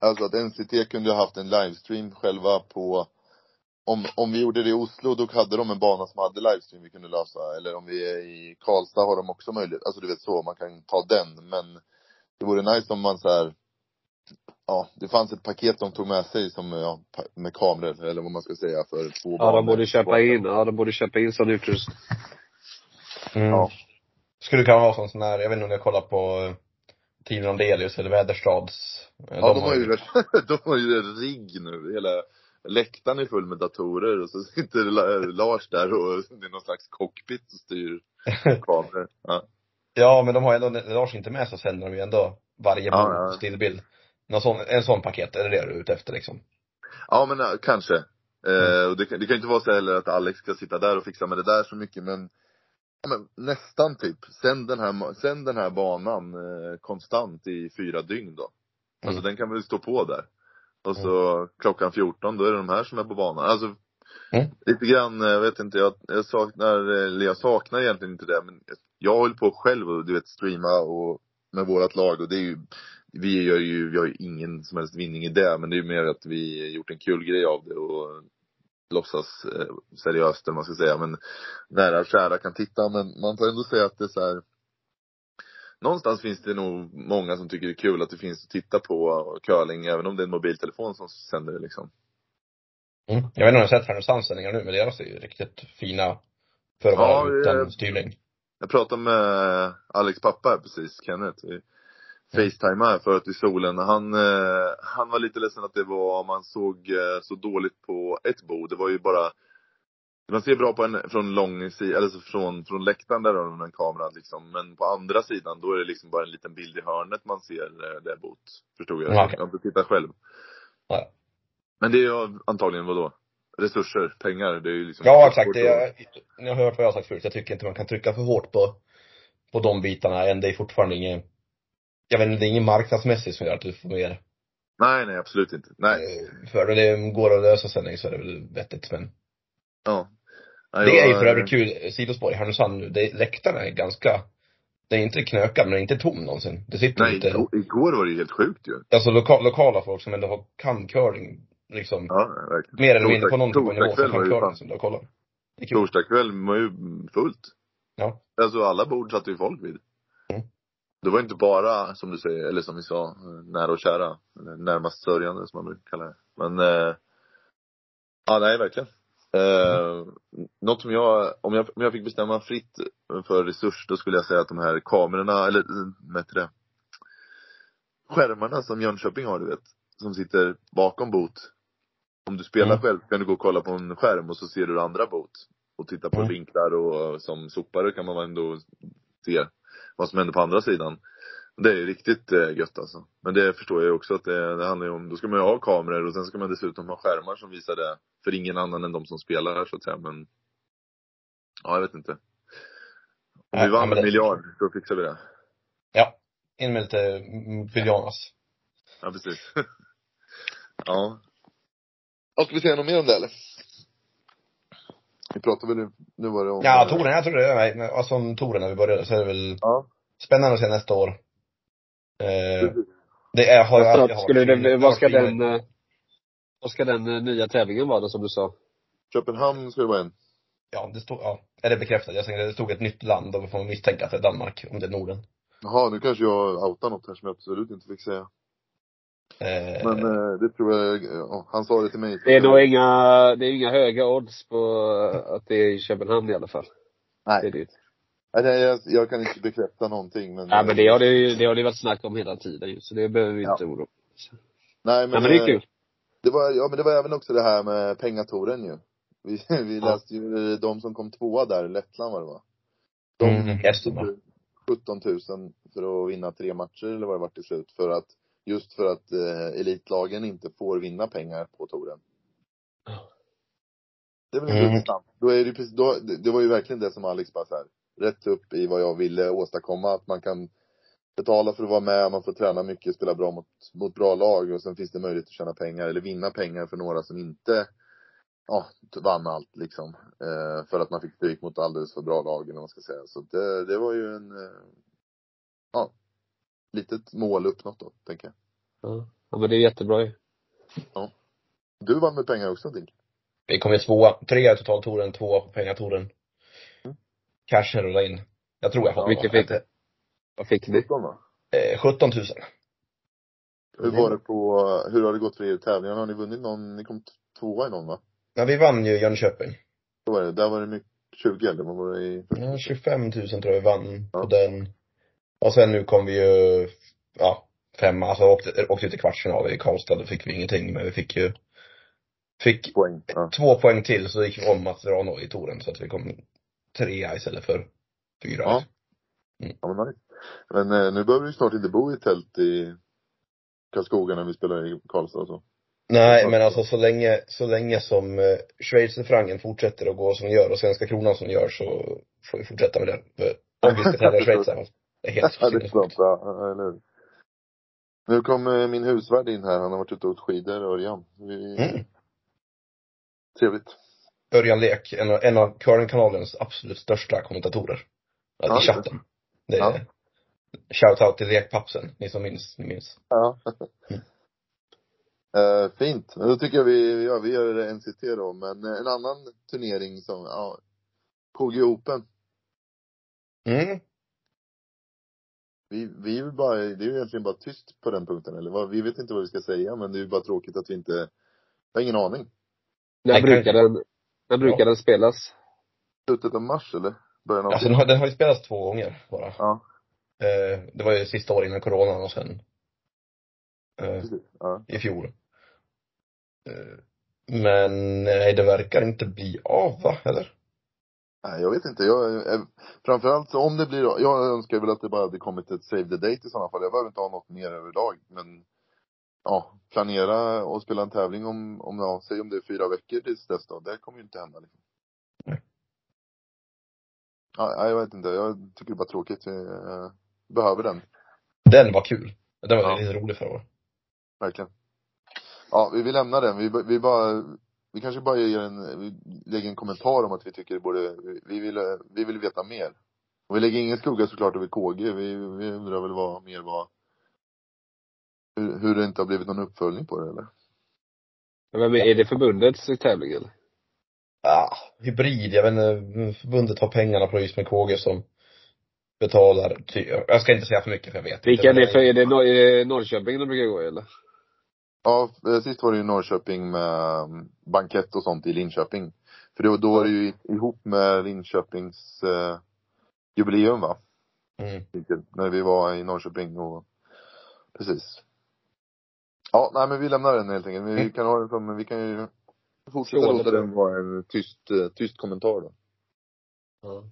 Alltså att NCT kunde ha haft en livestream själva på om, om vi gjorde det i Oslo, då hade de en bana som hade livestream vi kunde lösa. Eller om vi är i Karlstad har de också möjlighet. Alltså du vet så, man kan ta den. Men det vore nice om man så här. Ja, det fanns ett paket de tog med sig som, ja, med kameror eller vad man ska säga för två Ja, de borde köpa in, ja de borde köpa in sån utrustning. Mm. Ja. Skulle kunna vara sån sån här, jag vet inte om ni har kollat på eh, Team Rondelius eller Väderstads. eh, Ja, de har ju, de har ju rigg nu. Hela läktaren är full med datorer och så sitter La- Lars där och det är någon slags cockpit och styr kameror. Ja. Ja, men de har ändå, när Lars inte med så sänder de ju ändå varje ja, ja. stillbild. Någon sån, en sån paket, är det det du är ute efter liksom? Ja men kanske. Eh, och det, kan- det kan inte vara så heller att Alex ska sitta där och fixa med det där så mycket men, ja, men nästan typ. Sen den här, sen den här banan eh, konstant i fyra dygn då. Alltså Mm. den kan väl stå på där. Och så klockan 14 då är det de här som är på banan. Alltså Mm. lite grann, jag vet inte, jag, jag saknar, eller jag saknar egentligen inte det men jag håller på själv och du vet streama och med vårat lag och det är ju vi gör ju, vi har ju ingen som helst vinning i det, men det är ju mer att vi gjort en kul grej av det och låtsas eh, seriöst eller man ska säga. Men nära och kära kan titta, men man får ändå säga att det är så här. Någonstans finns det nog många som tycker det är kul att det finns att titta på curling, även om det är en mobiltelefon som sänder det liksom. Mm. Jag vet inte om har sett Härnösands sändningar nu, men deras är ju riktigt fina för att vara utan styrning. Jag pratade med Alex pappa precis, Kenneth. Vi facetimade förut i solen. Han, eh, han var lite ledsen att det var, man såg eh, så dåligt på ett bord. Det var ju bara man ser bra på en från lång sida, eller så från, från läktaren där har de en kamera liksom. Men på andra sidan, då är det liksom bara en liten bild i hörnet man ser eh, det bort. Förstod jag. Ja, okej. Jag har inte tittat själv. Ja. Men det är ju antagligen vadå? Resurser, pengar, det är ju liksom Ja, exakt. Det, jag, ni har hört vad jag har sagt förut. Jag tycker inte man kan trycka för hårt på, på de bitarna än. Det är fortfarande ingen, jag vet inte, det är ingen marknadsmässigt som gör att du får mer. Nej, nej absolut inte. Nej. eh, För det går att lösa sändning så är det väl vettigt men. Ja. Nej, Det är ju för övrigt kul, sidospår i Härnösand nu, det, läktarna är ganska, det är inte knökad men det är inte tom någonsin. Det sitter Nej, lite, igår, igår var det helt sjukt ju. alltså loka, lokala folk som ändå har, kan curling, liksom, Ja, verkligen. mer eller mindre Torsdag- på någon av nivå som kan curling som du kul. Torsdag kväll var ju fullt. Ja. Alltså alla bord satt ju folk vid. Det var inte bara, som du säger, eller som vi sa, eh, nära och kära. Eller närmast sörjande som man brukar kalla det. Men, eh, ja nej verkligen. Eh, något som jag, om jag, om jag fick bestämma fritt för resurs, då skulle jag säga att de här kamerorna, eller eh, vad heter det? Skärmarna som Jönköping har, du vet. Som sitter bakom bot. Om du spelar Mm. själv kan du gå och kolla på en skärm och så ser du andra bot. Och titta på Mm. vinklar och som sopare kan man ändå se vad som händer på andra sidan. Det är riktigt eh, gött alltså. Men det förstår jag ju också att det, det handlar ju om, då ska man ju ha kameror och sen ska man dessutom ha skärmar som visar det för ingen annan än de som spelar här så att säga. Men, ja jag vet inte. Om vi vann ja, en miljard, då fixar vi det. Ja. In med lite pyjamas. Ja precis. ja. Ja, ska vi säga något mer om det eller? Vi pratade väl nu, nu var det om Ja, touren, jag tror det nej, alltså om touren när vi började så är det väl Ja. spännande att se nästa år. Eh, det är, har jag alltid ska, skulle det, vad ska den, eh, vad ska den eh, nya tävlingen vara då, som du sa? Köpenhamn ska det vara en. Ja, det stod, ja. Är det bekräftat? Jag tänkte det stod ett nytt land och vi får misstänka att det är Danmark, om det är Norden. Jaha, nu kanske jag outar något här som jag absolut inte fick säga. Eh, Men eh, det tror jag, ja, han sa det till mig. Det är nog inga, det är inga höga odds på eh, att det är i Köpenhamn i alla fall. Det är Nej, det nej nej, jag, jag kan inte bekräfta någonting men. Ja men det har det ju, det har det varit snack om hela tiden ju, så det behöver vi Ja. inte oroa oss Nej men, Ja men det är kul. Det var, ja men det var även också det här med pengatoren ju. Vi, vi Ja. läste ju de som kom tvåa där, Lettland var det va? De Mm, hästen, va? 17 000 för att vinna tre matcher eller vad det var till slut. För att, just för att eh, elitlagen inte får vinna pengar på touren. Det är väl Mm. intressant. Då är det, ju precis, då, det, det var ju verkligen det som Alex bara så här, rätt upp i vad jag ville åstadkomma. Att man kan betala för att vara med, man får träna mycket, spela bra mot, mot bra lag och sen finns det möjlighet att tjäna pengar eller vinna pengar för några som inte ja, vann allt liksom. Eh, för att man fick stryk mot alldeles för bra lag eller vad man ska säga. Så det, det var ju en, eh, ja, litet mål uppnått då, tänker jag. Ja. ja men det är jättebra ju. Du vann med pengar också, Dink. Vi kom ju tvåa, trea i totaltouren, tvåa på pengatouren. Mm. Cashen rullade in. Jag tror jag har Vilket fick du? Vad fick ni? 17 va? eh, 17 000. Hur var det på, hur har det gått för er i tävlingarna? Har ni vunnit någon, ni kom tvåa i någon va? Ja, vi vann ju Jönköping. Så var det, där var det mycket, 20 eller vad var det i? Ja, 25 000 tror jag vi vann Ja. på den. Och sen nu kom vi ju, ja, femma, alltså åkte, åkte ut i kvartsfinal i Karlstad, då fick vi ingenting, men vi fick ju, fick Poäng. Ja. två poäng till så gick vi om Mastrano i touren så att vi kom trea istället för fyra. Ja. ja men nice. Men eh, nu behöver du snart inte bo i tält i Karlskoga när vi spelar i Karlstad och så. Nej, men alltså så länge, så länge som eh, schweizerfrancen fortsätter att gå som den gör och svenska kronan som den gör så får vi fortsätta med det. Om vi ska tävla i Schweiz här, det är helt Ja, det är sant. Ja, eller hur? Nu kom eh, min husvärd in här. Han har varit ute och åkt skidor, Örjan. Vi... Mm. Trevligt. Örjan Lek, en av, en av curlingkanalens absolut största kommentatorer. Ja, Alltså i chatten. Det är, Ja. Shout-out till Lekpappsen, ni som minns, ni minns. Ja. Mm. Eh, fint. Då tycker jag vi, ja, vi gör NCT då. Men en annan turnering som, ja, KG Open. Mm. Vi, vi vill bara, det är ju egentligen bara tyst på den punkten eller vad, vi vet inte vad vi ska säga men det är ju bara tråkigt att vi inte, jag har ingen aning. När Nej, brukar den, när brukar Ja. den spelas? Slutet av mars eller? Början av Alltså den har, den har ju spelats två gånger bara. Ja, Eh, det var ju sista året innan coronan och sen eh, precis. Ja. i fjol. Eh, men nej, det verkar inte bli av va, eller? Nej, jag vet inte. Jag, eh, framförallt om det blir, jag önskar väl att det bara hade kommit ett save the date i sådana fall. Jag behöver inte ha något mer överlag. Men ja, planera och spela en tävling om, om ja, säg om det är fyra veckor tills dess då. Det kommer ju inte hända liksom. Nej. Ja, jag vet inte. Jag tycker det är bara tråkigt. Vi eh, behöver den. Den var kul. Den var Ja. lite rolig förra året. Verkligen. Ja, vi vill lämna den. Vi, vi bara, vi kanske bara ger en, lägger en kommentar om att vi tycker det borde, vi vill, vi vill veta mer. Och vi lägger ingen skugga såklart över KG. Vi, vi undrar väl vad mer vad, hur, hur det inte har blivit någon uppföljning på det eller? Vem är, det förbundets tävling eller? Ja, hybrid, jag vet inte, förbundet har pengarna på just med KG som betalar, jag ska inte säga för mycket för jag vet Vilka är inte. det för, är det, Nor- är det Norrköping de brukar gå i eller? Ja, eh, sist var det ju Norrköping med um, bankett och sånt i Linköping. För då, då var det ju ihop med Linköpings eh, jubileum va? Mm. När vi var i Norrköping och, precis. Ja, nej men vi lämnar den helt enkelt. Vi Mm. kan ha den som, vi kan ju fortsätta Slå låta den vara en tyst, eh, tyst kommentar då. Ja.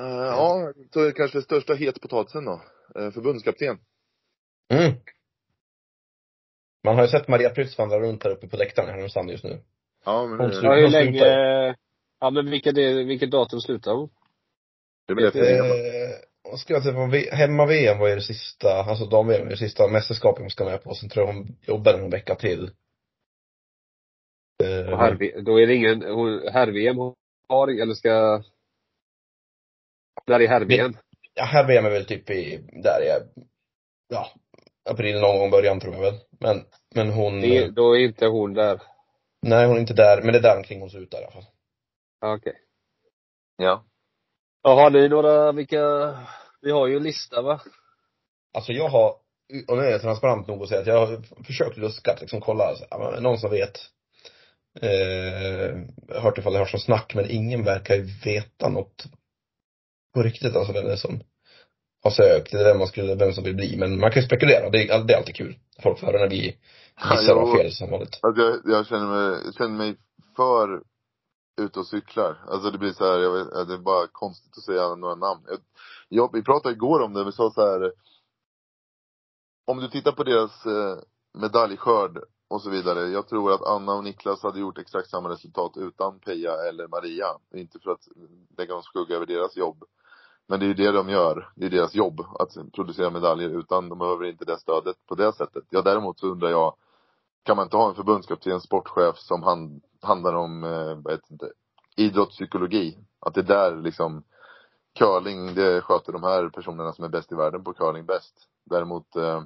Uh, ja, så kanske största hetpotatisen då. Uh, förbundskapten. Mm. Man har ju sett Maria Prytz vandra runt här uppe på läktaren i Härnösand just nu. Ja, men Hon. Ja, hur länge, slutar ja men vilket, är, vilket datum slutar hon? det blir efter VM. Eh, ska jag på hemma-VM var ju det sista, alltså dam-VM var det sista mästerskapet hon ska med på. Sen tror jag hon jobbar en vecka till. Eh, Och herr, då är det ingen, hon, herr-VM har, eller ska, när är herr-VM? Ja, här VM är väl typ i, där är, ja, april någon gång början tror jag väl. Men, men hon, Det är- Då är inte hon där. nej hon är inte där, men det är där omkring hon slutar i alla fall. Ja, Okej. Ja. Ja, har ni några, vilka, vi har ju en lista va? Alltså jag har, och nu är jag transparent nog att säga att jag har försökt luska liksom kolla, alltså, ja, men någon som vet. Eh, hört ifall det hörs som snack, men ingen verkar ju veta något på riktigt, alltså vem det är som har sökt, eller vem man skulle, vem som vill bli. Men man kan ju spekulera, det är, det är alltid kul. Folk får höra när vi gissar och har fel som vanligt. Alltså jag, jag känner mig, jag känner mig för ute och cyklar. Alltså det blir så här, jag vet, det är bara konstigt att säga några namn. Jag, jag, vi pratade igår om det, vi sa så här. Om du tittar på deras eh, medaljskörd och så vidare. Jag tror att Anna och Niklas hade gjort exakt samma resultat utan Peja eller Maria. Inte för att lägga någon skugga över deras jobb. Men det är ju det de gör. Det är deras jobb att producera medaljer utan de behöver inte det stödet på det sättet. Ja däremot så undrar jag kan man inte ha en förbundskapten, sportchef som hand, handlar om, eh, vad heter det, idrottspsykologi? Att det är där liksom, curling, det sköter de här personerna som är bäst i världen på curling bäst. Däremot, eh,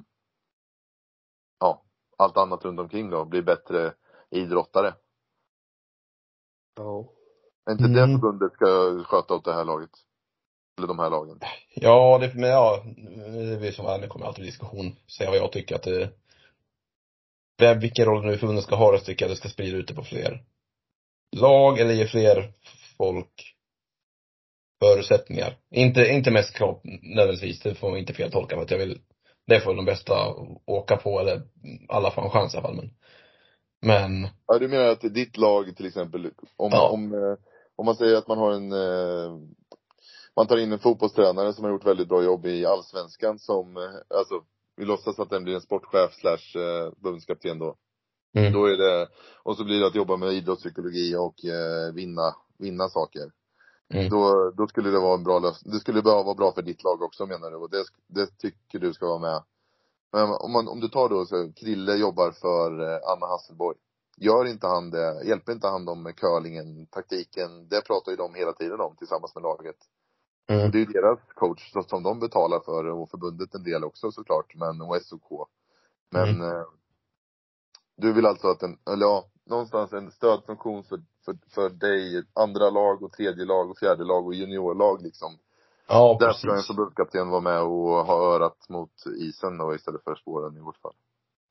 ja, allt annat runt omkring då, blir bättre idrottare. Ja. Är inte Mm. det förbundet ska sköta åt det här laget? Eller de här lagen? Ja, det, men ja, det är som vanligt kommer alltid diskussion, säga vad jag tycker att det vem, vilken roll nu förbundet ska ha det, tycker jag det ska sprida ut det på fler lag eller ge fler folk förutsättningar. Inte, inte mest krav nödvändigtvis, det får man inte fel tolka för att jag vill, det får de bästa åka på eller alla får en chans i alla fall men, men Ja, du menar att ditt lag till exempel, om, Ja. om, eh, om man säger att man har en, eh, man tar in en fotbollstränare som har gjort väldigt bra jobb i allsvenskan som, eh, alltså, vi låtsas att den blir en sportchef slash eh, förbundskapten då. mm. Då är det, och så blir det att jobba med idrottspsykologi och eh, vinna, vinna saker. Mm. Då, då skulle det vara en bra lösning. Det skulle bara vara bra för ditt lag också menar du? Och det, det tycker du ska vara med. Men om, man, om du tar då så, Krille jobbar för eh, Anna Hasselborg. Gör inte han det, hjälper inte han dem med curlingen, taktiken, det pratar ju de hela tiden om tillsammans med laget. Mm. Det är ju deras coach som de betalar för och förbundet en del också såklart, men och SOK. Men eh, du vill alltså att en, eller ja, någonstans en stödfunktion för, för, för dig, andra lag och tredje lag och fjärde lag och juniorlag liksom. Ja, Där ska en precis. förbundskapten vara med och ha örat mot isen då istället för spåren i vårt fall.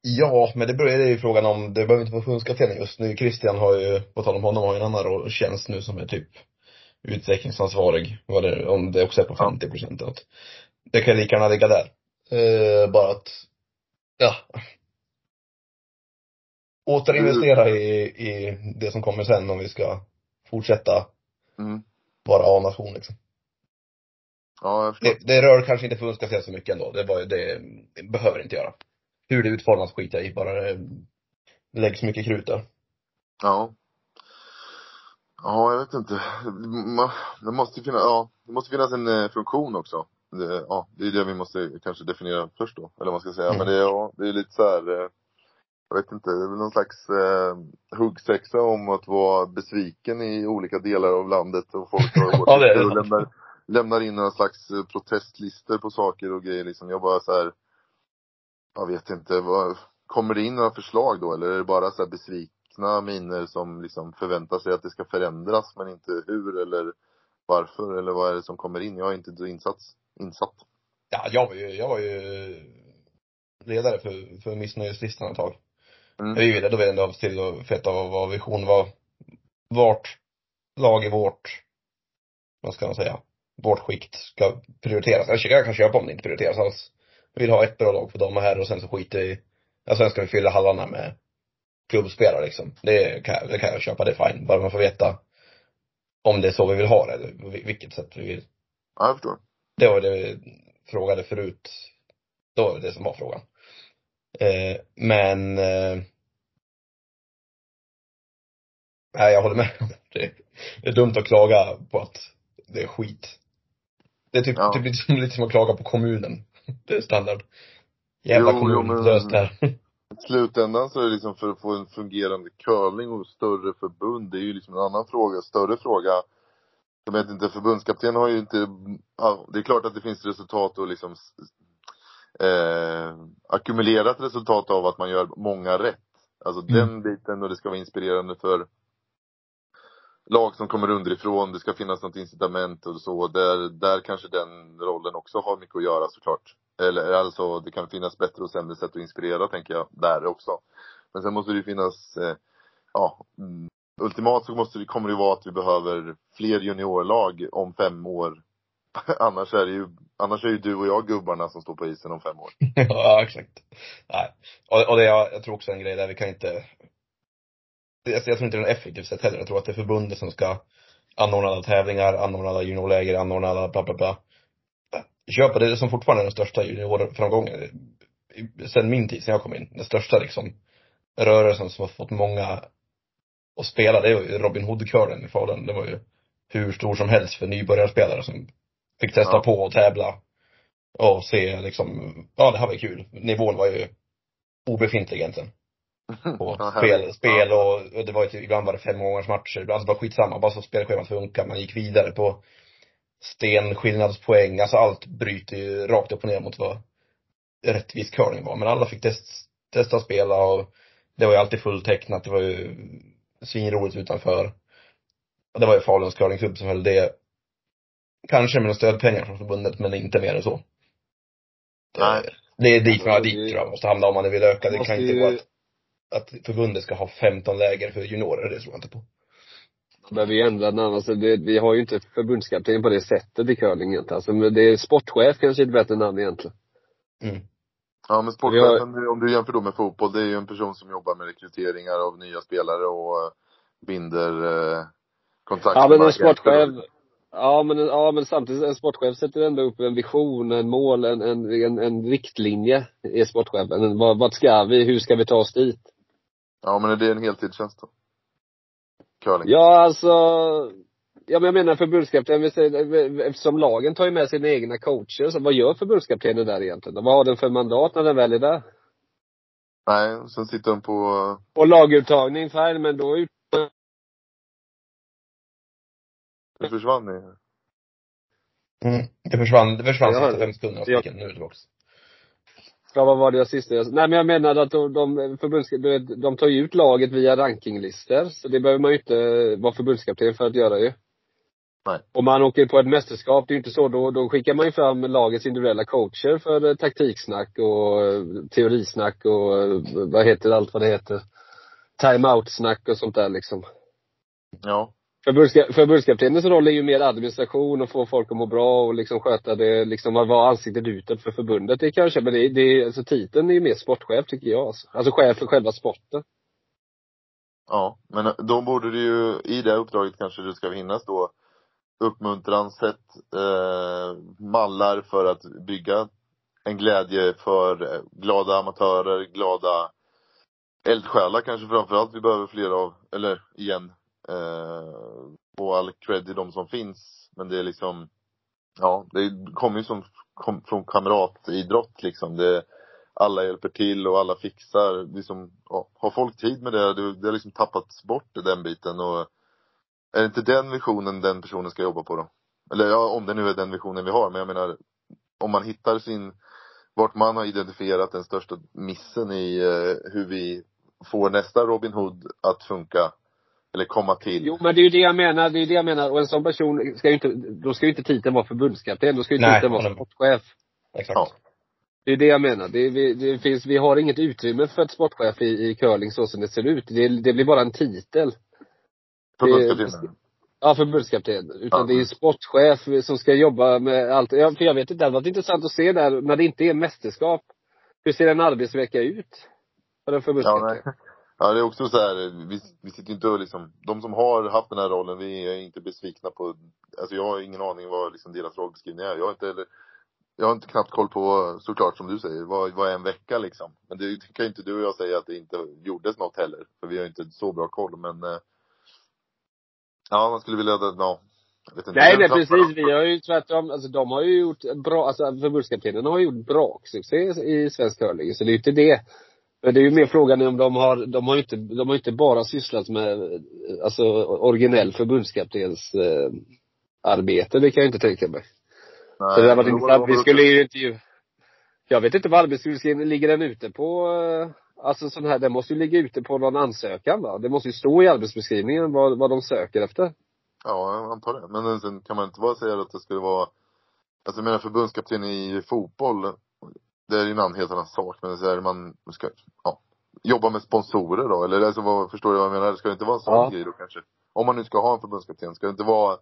Ja, men det börjar ju frågan om, det behöver inte vara förbundskapten just nu. Christian har ju, på tal om honom, har ju en annan roll, tjänst nu som är typ utvecklingsansvarig. Vad det, om det också är på Ja. 50 procent. Det kan lika gärna ligga där. Eh, bara att, ja. Återinvestera i, i det som kommer sen om vi ska fortsätta Mm. vara A-nation liksom. Ja. Det, det rör kanske inte förbundskapten så mycket ändå. Det, ju- det, det behöver inte göra. Hur det utformas skiter jag i, bara det läggs mycket krut där. Ja. Ja, jag vet inte. Det måste finnas, ja, det måste finnas en eh, funktion också. Det, ja, det är det vi måste kanske definiera först då, eller vad man ska säga. Mm. Men det, är- ja, det är lite så här, eh, jag vet inte, det är väl någon slags eh, huggsexa om att vara besviken i olika delar av landet och folk har Ja, det och lämnar, lämnar in några slags eh, protestlistor på saker och grejer liksom. Jag bara så här, jag vet inte, vad, kommer det in några förslag då eller är det bara så här besvikna miner som liksom förväntar sig att det ska förändras men inte hur eller varför eller vad är det som kommer in? Jag är inte så insatt. insatt. Ja, jag var ju, jag var ju ledare för, för missnöjeslistan ett tag. Mm. Vi ville, då ville ändå till att feta vad, vision var. Vart lag i vårt, vad ska man säga, vårt skikt ska prioriteras. Jag, jag kan köpa om det inte prioriteras alls. Vi vill ha ett bra lag för dem och här och sen så skiter vi ja, sen ska vi fylla hallarna med klubbspelare liksom. Det kan, jag- det kan jag köpa, det är fine. Bara man får veta om det är så vi vill ha det, eller på vilket sätt vi vill. Ja, jag förstår. Det var det vi frågade förut. Då var det det som var frågan. Eh, men eh, Nej, jag håller med. Det, det är dumt att klaga på att det är skit. Det är typ, Ja. typ lite, som, lite som att klaga på kommunen. Det är standard. Jävla Jo, kommun, jo, men- lös det här. I slutändan så är det liksom för att få en fungerande curling och större förbund, det är ju liksom en annan fråga, större fråga. Jag vet inte, förbundskapten har ju inte, ja, det är klart att det finns resultat och liksom eh, ackumulerat resultat av att man gör många rätt. Alltså Mm. den biten och det ska vara inspirerande för lag som kommer underifrån, det ska finnas något incitament och så. Där, där kanske den rollen också har mycket att göra såklart. Eller alltså, det kan finnas bättre och sämre sätt att inspirera tänker jag, där också. Men sen måste det ju finnas, eh, ja, mm, ultimat så måste det, kommer det ju vara att vi behöver fler juniorlag om fem år. annars är det ju, annars är ju du och jag gubbarna som står på isen om fem år. ja, exakt. Nej. Och, och det, jag, jag tror också en grej där, vi kan inte jag tror inte det är något effektivt sätt heller. Jag tror att det är förbundet som ska anordna alla tävlingar, anordna alla juniorläger, anordna alla bla bla bla. Köpa det som fortfarande är den största juniorframgången. Sen min tid, sen jag kom in. Den största liksom rörelsen som har fått många att spela, det var ju Robin Hood-kören i Falun. Det var ju hur stor som helst för nybörjarspelare som fick testa Ja. på och tävla. Och se liksom, ja det här var kul. Nivån var ju obefintlig egentligen. På Ja, spel, spel och, och det var ju typ, ibland var det fem månaders matcher. Ibland så bara skitsamma, bara så spelschemat funkar. Man gick vidare på stenskillnadspoäng. Alltså allt bryter ju rakt upp och ner mot vad rättvis curling var. Men alla fick test, testa spela och det var ju alltid fulltecknat. Det var ju svinroligt utanför. Och det var ju Faluns curlingklubb som höll det. Kanske med några stödpengar från förbundet, men inte mer än så. Nej. Det är dit man Ja, dit tror jag måste hamna om man vill öka. Det kan inte ju- vara att, att förbundet ska ha 15 läger för juniorer, det tror jag inte på. Behöver ju ändra. Alltså det, vi har ju inte förbundskapten på det sättet i curling egentligen. Alltså men det är sportchef kanske är ett bättre namn egentligen. Mm. Ja men sportchefen, om du jämför då med fotboll, det är ju en person som jobbar med rekryteringar av nya spelare och eh, binder eh, kontakt Ja men en sportchef, ja men, ja men samtidigt, en sportchef sätter ändå upp en vision, en mål, en, en, en, en riktlinje i sportchefen. Vart ska vi, hur ska vi ta oss dit? Ja men är det en heltidstjänst då? Curling? Ja alltså, ja men jag menar förbundskapten, eftersom lagen tar ju med sina egna coacher, så vad gör förbundskaptenen där egentligen? Vad har den för mandat när den väl är där? Nej, sen sitter de på, Och laguttagning, fine, men då ut, det försvann i, Mm. Det försvann, det försvann Ja, sista fem sekunderna av ja. Nu är det tillbaks. Ja vad var det jag sista jag, Nej men jag menade att de, de de tar ju ut laget via rankinglistor, så det behöver man ju inte vara förbundskapten för att göra ju. Nej. Om man åker på ett mästerskap, det är ju inte så, då, då skickar man ju fram lagets individuella coacher för eh, taktiksnack och eh, teorisnack och eh, vad heter allt vad det heter. Time-out-snack och sånt där liksom. ja. Förbundska, förbundskaptenens roll är ju mer administration och få folk att må bra och liksom sköta det, liksom vara ansiktet utåt för förbundet. Det kanske, men det, det alltså titeln är ju mer sportchef tycker jag alltså. Alltså chef för själva sporten. Ja, men då borde du ju, i det uppdraget kanske du ska finnas då uppmuntran, sätt, eh, mallar för att bygga en glädje för eh, glada amatörer, glada eldsjälar kanske framförallt vi behöver fler av, eller igen, eh, och all cred till de som finns. Men det är liksom, ja, det kommer ju som, kom, från kamratidrott liksom. Det, alla hjälper till och alla fixar. Liksom, ja, har folk tid med det, det, det har liksom tappats bort den biten och är det inte den visionen den personen ska jobba på då? Eller ja, om det nu är den visionen vi har, men jag menar om man hittar sin, vart man har identifierat den största missen i eh, hur vi får nästa Robin Hood att funka, eller komma till. Jo men det är ju det jag menar, det är ju det jag menar. Och en sån person ska ju inte, då ska ju inte titeln vara förbundskapten, då ska ju Nej, titeln vara sportchef. Exakt. Ja. Det är det jag menar. Det, vi, det finns, vi har inget utrymme för ett sportchef i, i curling så som det ser ut. Det, det blir bara en titel. Förbundskaptenen. Ja, förbundskapten. Utan Ja. det är sportchef som ska jobba med allt. Ja, för jag vet inte, det hade varit intressant att se där, när det inte är mästerskap. Hur ser en arbetsvecka ut? För en Ja, förbundskapten? nej. Ja, det är också så här, vi, vi sitter inte och liksom, de som har haft den här rollen, vi är inte besvikna på, alltså jag har ingen aning vad liksom deras rollbeskrivning är. Jag har inte heller, jag har inte knappt koll på, såklart som du säger, vad, vad är en vecka liksom? Men det kan ju inte du och jag säga att det inte gjordes något heller, för vi har inte så bra koll, men eh, Ja, man skulle vilja, ja, inte. Nej, nej precis. Vi har ju tvärtom, alltså de har ju gjort bra, alltså förbundskaptenen har gjort bra succé i svensk curling. Så det är ju inte det. Men det är ju mer frågan om de har, de har inte, de har inte bara sysslat med, alltså originell förbundskaptens eh, arbete. Det kan jag inte tänka mig. Nej, Så det har varit intressant. Vi skulle ju intervju Jag vet inte vad arbetsbeskrivningen, ligger den ute på, eh, alltså sån här, den måste ju ligga ute på någon ansökan va? Det måste ju stå i arbetsbeskrivningen vad, vad de söker efter. Ja, jag antar det. Men sen kan man inte bara säga att det skulle vara, alltså jag menar förbundskapten i fotboll, det är ju en annan helt annan sak, men så är man ska, ja, jobba med sponsorer då, eller alltså vad, förstår du vad jag menar? Det ska inte vara en sån Ja. grej då kanske? Om man nu ska ha en förbundskapten, ska det inte vara,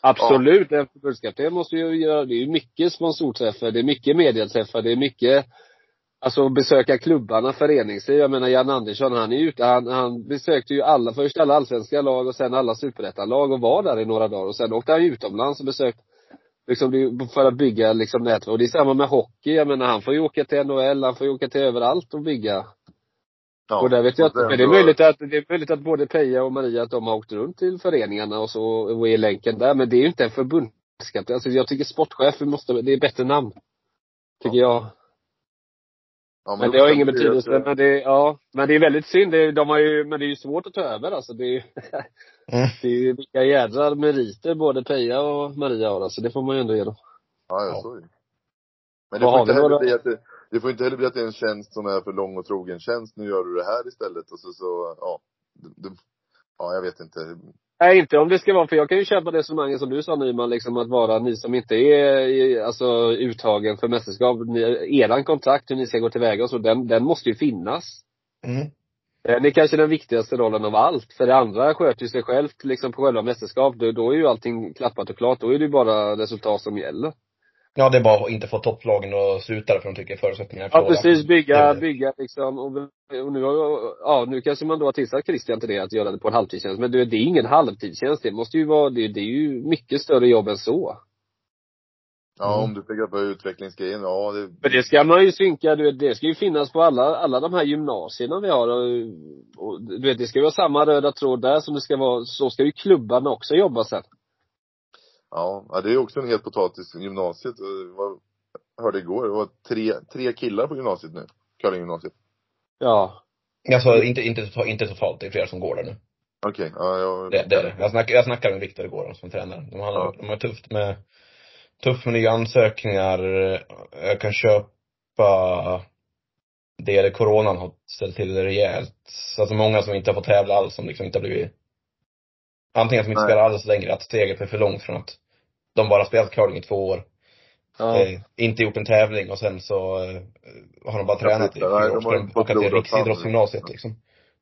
Absolut, en förbundskapten måste ju göra, det är ju mycket sponsorträffar, det är mycket mediaträffar, det är mycket Alltså besöka klubbarna, föreningsliv. Jag menar Jan Andersson, han är ute, han, han besökte ju alla, först alla allsvenska lag och sen alla superettanlag och var där i några dagar och sen åkte han utomlands och besökte Liksom för att bygga liksom nätverk. Och det är samma med hockey. Jag menar han får ju åka till NHL, han får ju åka till överallt och bygga. ja. och där vet jag att, men det är möjligt att, det är möjligt att både Peja och Maria att de har åkt runt till föreningarna och så, och är länken där. Men det är ju inte en förbundskapten. Alltså jag tycker sportchef måste, det är bättre namn. Tycker jag. Ja, Men då det har ingen betydelse. att- Men det, ja. Men det är väldigt synd. Det, de har ju, men det är ju svårt att ta över alltså. Det är ju, Mm. det är ju vilka jädrar meriter både Peja och Maria har alltså. Det får man ju ändå ge dem. Ja, Ja. det. Men det får, inte heller bli att det, det får inte heller bli att det är en tjänst som är för lång och trogen tjänst. Nu gör du det här istället och så, så ja. Det, det, ja, jag vet inte. Nej, inte om det ska vara, för jag kan ju köpa resonemanget som du sa Nyman, liksom att vara ni som inte är alltså uttagen för mästerskap, ni, eran kontrakt, hur ni ska gå tillväga och så, den, den måste ju finnas. Mm. Den är kanske den viktigaste rollen av allt. För det andra sköter ju sig självt liksom på själva mästerskap. Då, då är ju allting klappat och klart. Då är det ju bara resultat som gäller. Ja, det är bara att inte få topplagen att sluta för de tycker förutsättningarna är Ja precis, bygga, bygga liksom. Och, och nu, har- ja nu kanske man då har tillsatt Christian till det, att göra det på en halvtidstjänst. Men det, det är ingen halvtidstjänst. Det måste ju vara, det, det är ju mycket större jobb än så. Ja, om du tänker på utvecklingsgrejen, ja det, Men det ska man ju synka, du vet, det ska ju finnas på alla, alla de här gymnasierna vi har och, och du vet, det ska ju vara samma röda tråd där som det ska vara, så ska ju klubbarna också jobba sen. ja, ja, det är också en het potatis. Gymnasiet, eh, vad, hörde igår, det var tre, tre killar på gymnasiet nu. Curlinggymnasiet. Ja. Alltså inte, inte, inte totalt, det är flera som går där nu. Okej, ja, jag, Det, det är det. Jag snackade, jag snackade med Viktor igår som tränare. De har, Ja. de har tufft med, tufft med nya ansökningar. Jag kan köpa det eller coronan har ställt till det rejält. Så att det är många som inte har fått tävla alls, som liksom inte har blivit Antingen som inte Nej. spelar alls längre, att steget är för långt från att de bara spelat curling i två år. Ja. Eh, inte gjort en tävling och sen så eh, har de bara tränat i fyra år. de åka till riksidrottsgymnasiet liksom.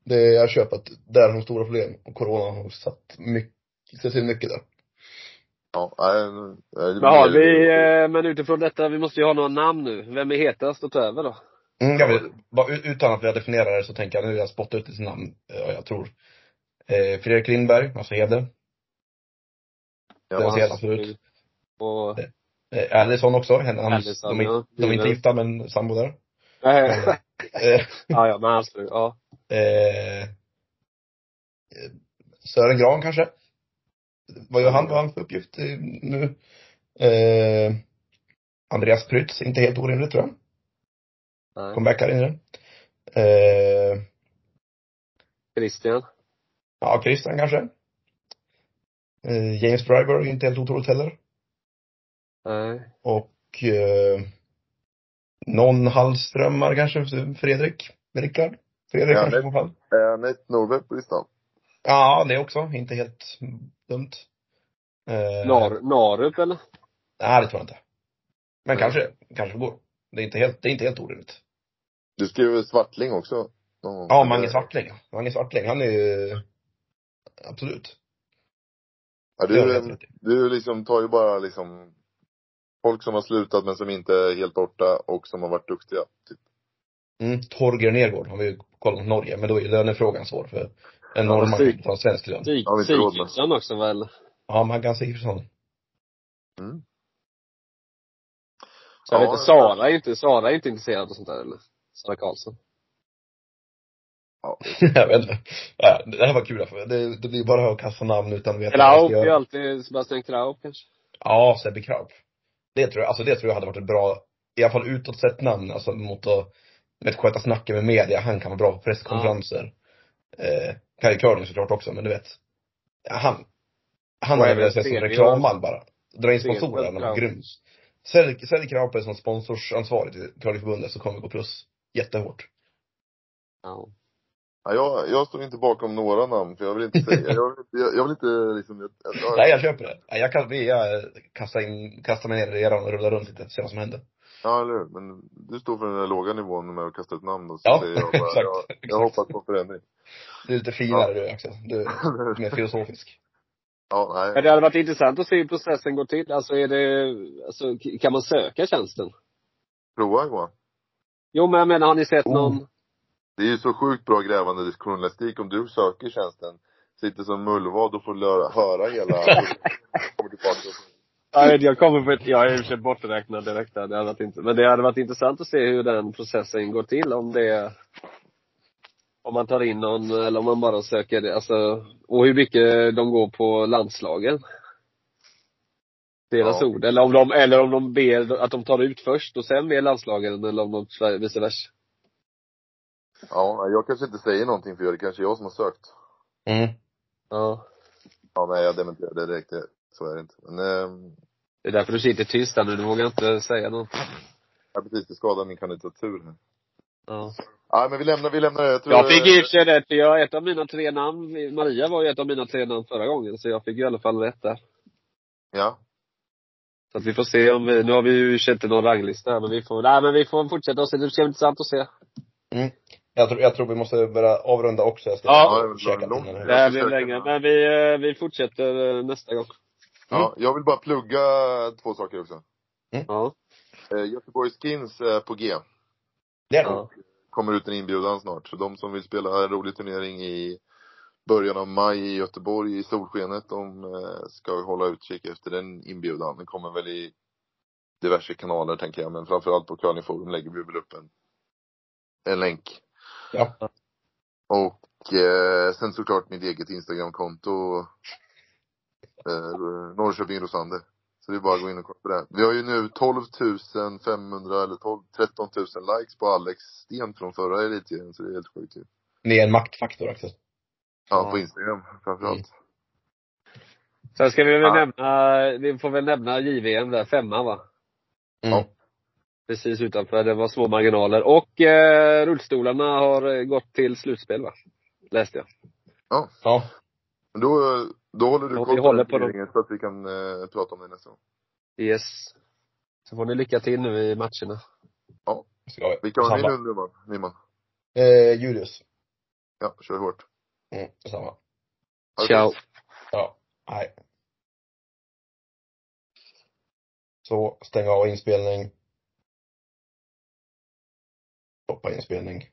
Det, jag köper att där har de stora problem. Och corona har satt mycket, sett till mycket där. ja, nej, Men har vi, eh, men utifrån detta, vi måste ju ha några namn nu. Vem är hetast att ta över då? Mm, jag vill, bara, ut- utan att vi har definierat det så tänker jag, nu jag spottar ut ett namn, eh, jag tror. Eh, Fredrik Lindberg, alltså Hede. Ja, den han- ser jag absolut. Och, Allison också, henne, Allison, de, är, ja. de är inte gifta men sambo där. nej. Ja, ja, men hans fru, ja. eh, Sören Gran kanske? Vad gör han? Vad har han för uppgift nu? Eh, Andreas Prytz, inte helt orimligt tror jag. Nej. Comebackar in i det. Eh, Christian. ja, Christian kanske. Eh, James Driver, inte helt otroligt heller. Nej. Och eh, någon Hallströmmar kanske, Fredrik, Rickard. Fredrik Ja, kanske det- i alla fall. Är Anette Norberg på listan? Ja, det också. Inte helt dumt. Eh, Nar, Narup eller? Nej, det tror jag inte. Men Nej. kanske, kanske går. Det är inte helt, det är inte helt orimligt. Du skrev väl Svartling också? Ja, Mange Svartling. Mange Svartling, han är ju, absolut. Ja, du du, liksom tar ju bara liksom folk som har slutat men som inte är helt borta och som har varit duktiga. Typ. Mm, Torger Nergård har vi ju kollat mot Norge, men då är lönefrågan svår för en Ja, norrman Sig- kan ta en svensk lön. Sig- Har vi inte råd med. Sigurdsson också väl? Ja, Maggan Sigurdsson. Mm. Så jag vet Ja, inte, Sara är inte, Sara är inte intresserad av sånt där eller? Sara Karlsson. Ja, jag vet inte. Ja, det här var kul för det, det blir bara att kasta namn utan att veta vad jag Kraup ska är alltid Sebastian Kraup kanske. Ja, Sebbe Kraup. Det tror jag, alltså det tror jag hade varit ett bra, i alla fall utåt sett namn, alltså mot att, med att sköta snacket med media. Han kan vara bra på presskonferenser. Eh, kan ju curling såklart också, men du vet. Ja, han, han hade även velat se som Stege reklamman bara. Dra in sponsorer, han var Kraup. grym. Sälj, sälj Kraup som sponsorsansvarig till curlingförbundet så kommer vi gå plus jättehårt. Ja. Ja, jag, jag står inte bakom några namn för jag vill inte säga, jag vill, jag, jag vill inte liksom, jag, jag, Nej, jag köper det. Nej, Jag kan, vi, jag kastar in, kastar mig ner i eran och rullar runt lite, se vad som händer. Ja, eller hur? Men du står för den där låga nivån med att kasta ett namn och så Ja, säger jag bara, exakt, jag, jag exakt. hoppas på förändring. Du är lite finare du Axel. Du är mer filosofisk. ja, nej. Men det hade varit intressant att se hur processen går till. Alltså är det, alltså kan man söka tjänsten? Prova Johan. Jo men jag menar, har ni sett Oh. Det är ju så sjukt bra grävande journalistik om du söker tjänsten, sitter som mullvad och får löra, höra hela, kommer tillbaka och Jag, kommer på ett, jag är i och för sig borträknad direkt där. Det hade varit inte, men det hade varit intressant att se hur den processen går till. Om det om man tar in någon eller om man bara söker det, alltså, och hur mycket de går på landslagen. Deras Ja. ord. Eller om de, eller om de ber att de tar ut först och sen ber landslagen eller om de vice versa. Ja, nej, jag kanske inte säger någonting för det är kanske jag som har sökt. Mm. Ja. Ja, nej jag dementerar det direkt. Så är det inte. Men, ehm, Det är därför du sitter tyst där nu. Du vågar inte säga något. ja, precis, det skadar min kandidatur här. Ja. Ja, men vi lämnar, vi lämnar det. Jag tror, Jag fick i och för sig rätt, för jag, ett av mina tre namn, Maria var ju ett av mina tre namn förra gången, så jag fick ju i alla fall rätt där. Ja. Så att vi får se om vi, nu har vi ju inte någon ranglista här, men vi får, nej men vi får fortsätta och se, det ska bli intressant att se. Jag tror, jag tror vi måste börja avrunda också. Jag ska Ja. Käka långt. Det blir längre. Men vi, eh, vi fortsätter eh, nästa gång. Ja, jag vill bara plugga två saker också. Ja. Eh, Göteborg Skins är på G. Det är. Ja. Kommer ut en inbjudan snart. Så de som vill spela en rolig turnering i början av maj i Göteborg i solskenet, de ska hålla utkik efter den inbjudan. Den kommer väl i diverse kanaler tänker jag, men framförallt på Curlingforum lägger vi väl upp en, en länk. Ja. Och eh, sen såklart mitt eget Instagramkonto, eh, Norrköping Rosander. Så det är bara att gå in och kolla på det. Vi har ju nu 12 500 eller 12, 13 000 likes på Alex Sten från förra elitserien, så det är helt sjukt ju. Ni är en maktfaktor Axel. Ja, på Instagram framförallt. Sen ska vi väl Ja. nämna, vi får väl nämna JVM där, femma va? Mm. Ja. Precis utanför, det var små marginaler. Och eh, rullstolarna har eh, gått till slutspel va? Läste jag. Ja. Men då, då håller du Ja, koll på på dem. så att vi kan eh, prata om det nästa gång. Yes. Så får ni lycka till nu i matcherna. Vi. Vilka har ni nu Nyman? Nyman? Eh, Julius. Ja, kör hårt. Mm, samma. Ha det Ciao. Ja. Nej. Så, stänga av inspelning. Stoppa inspelning.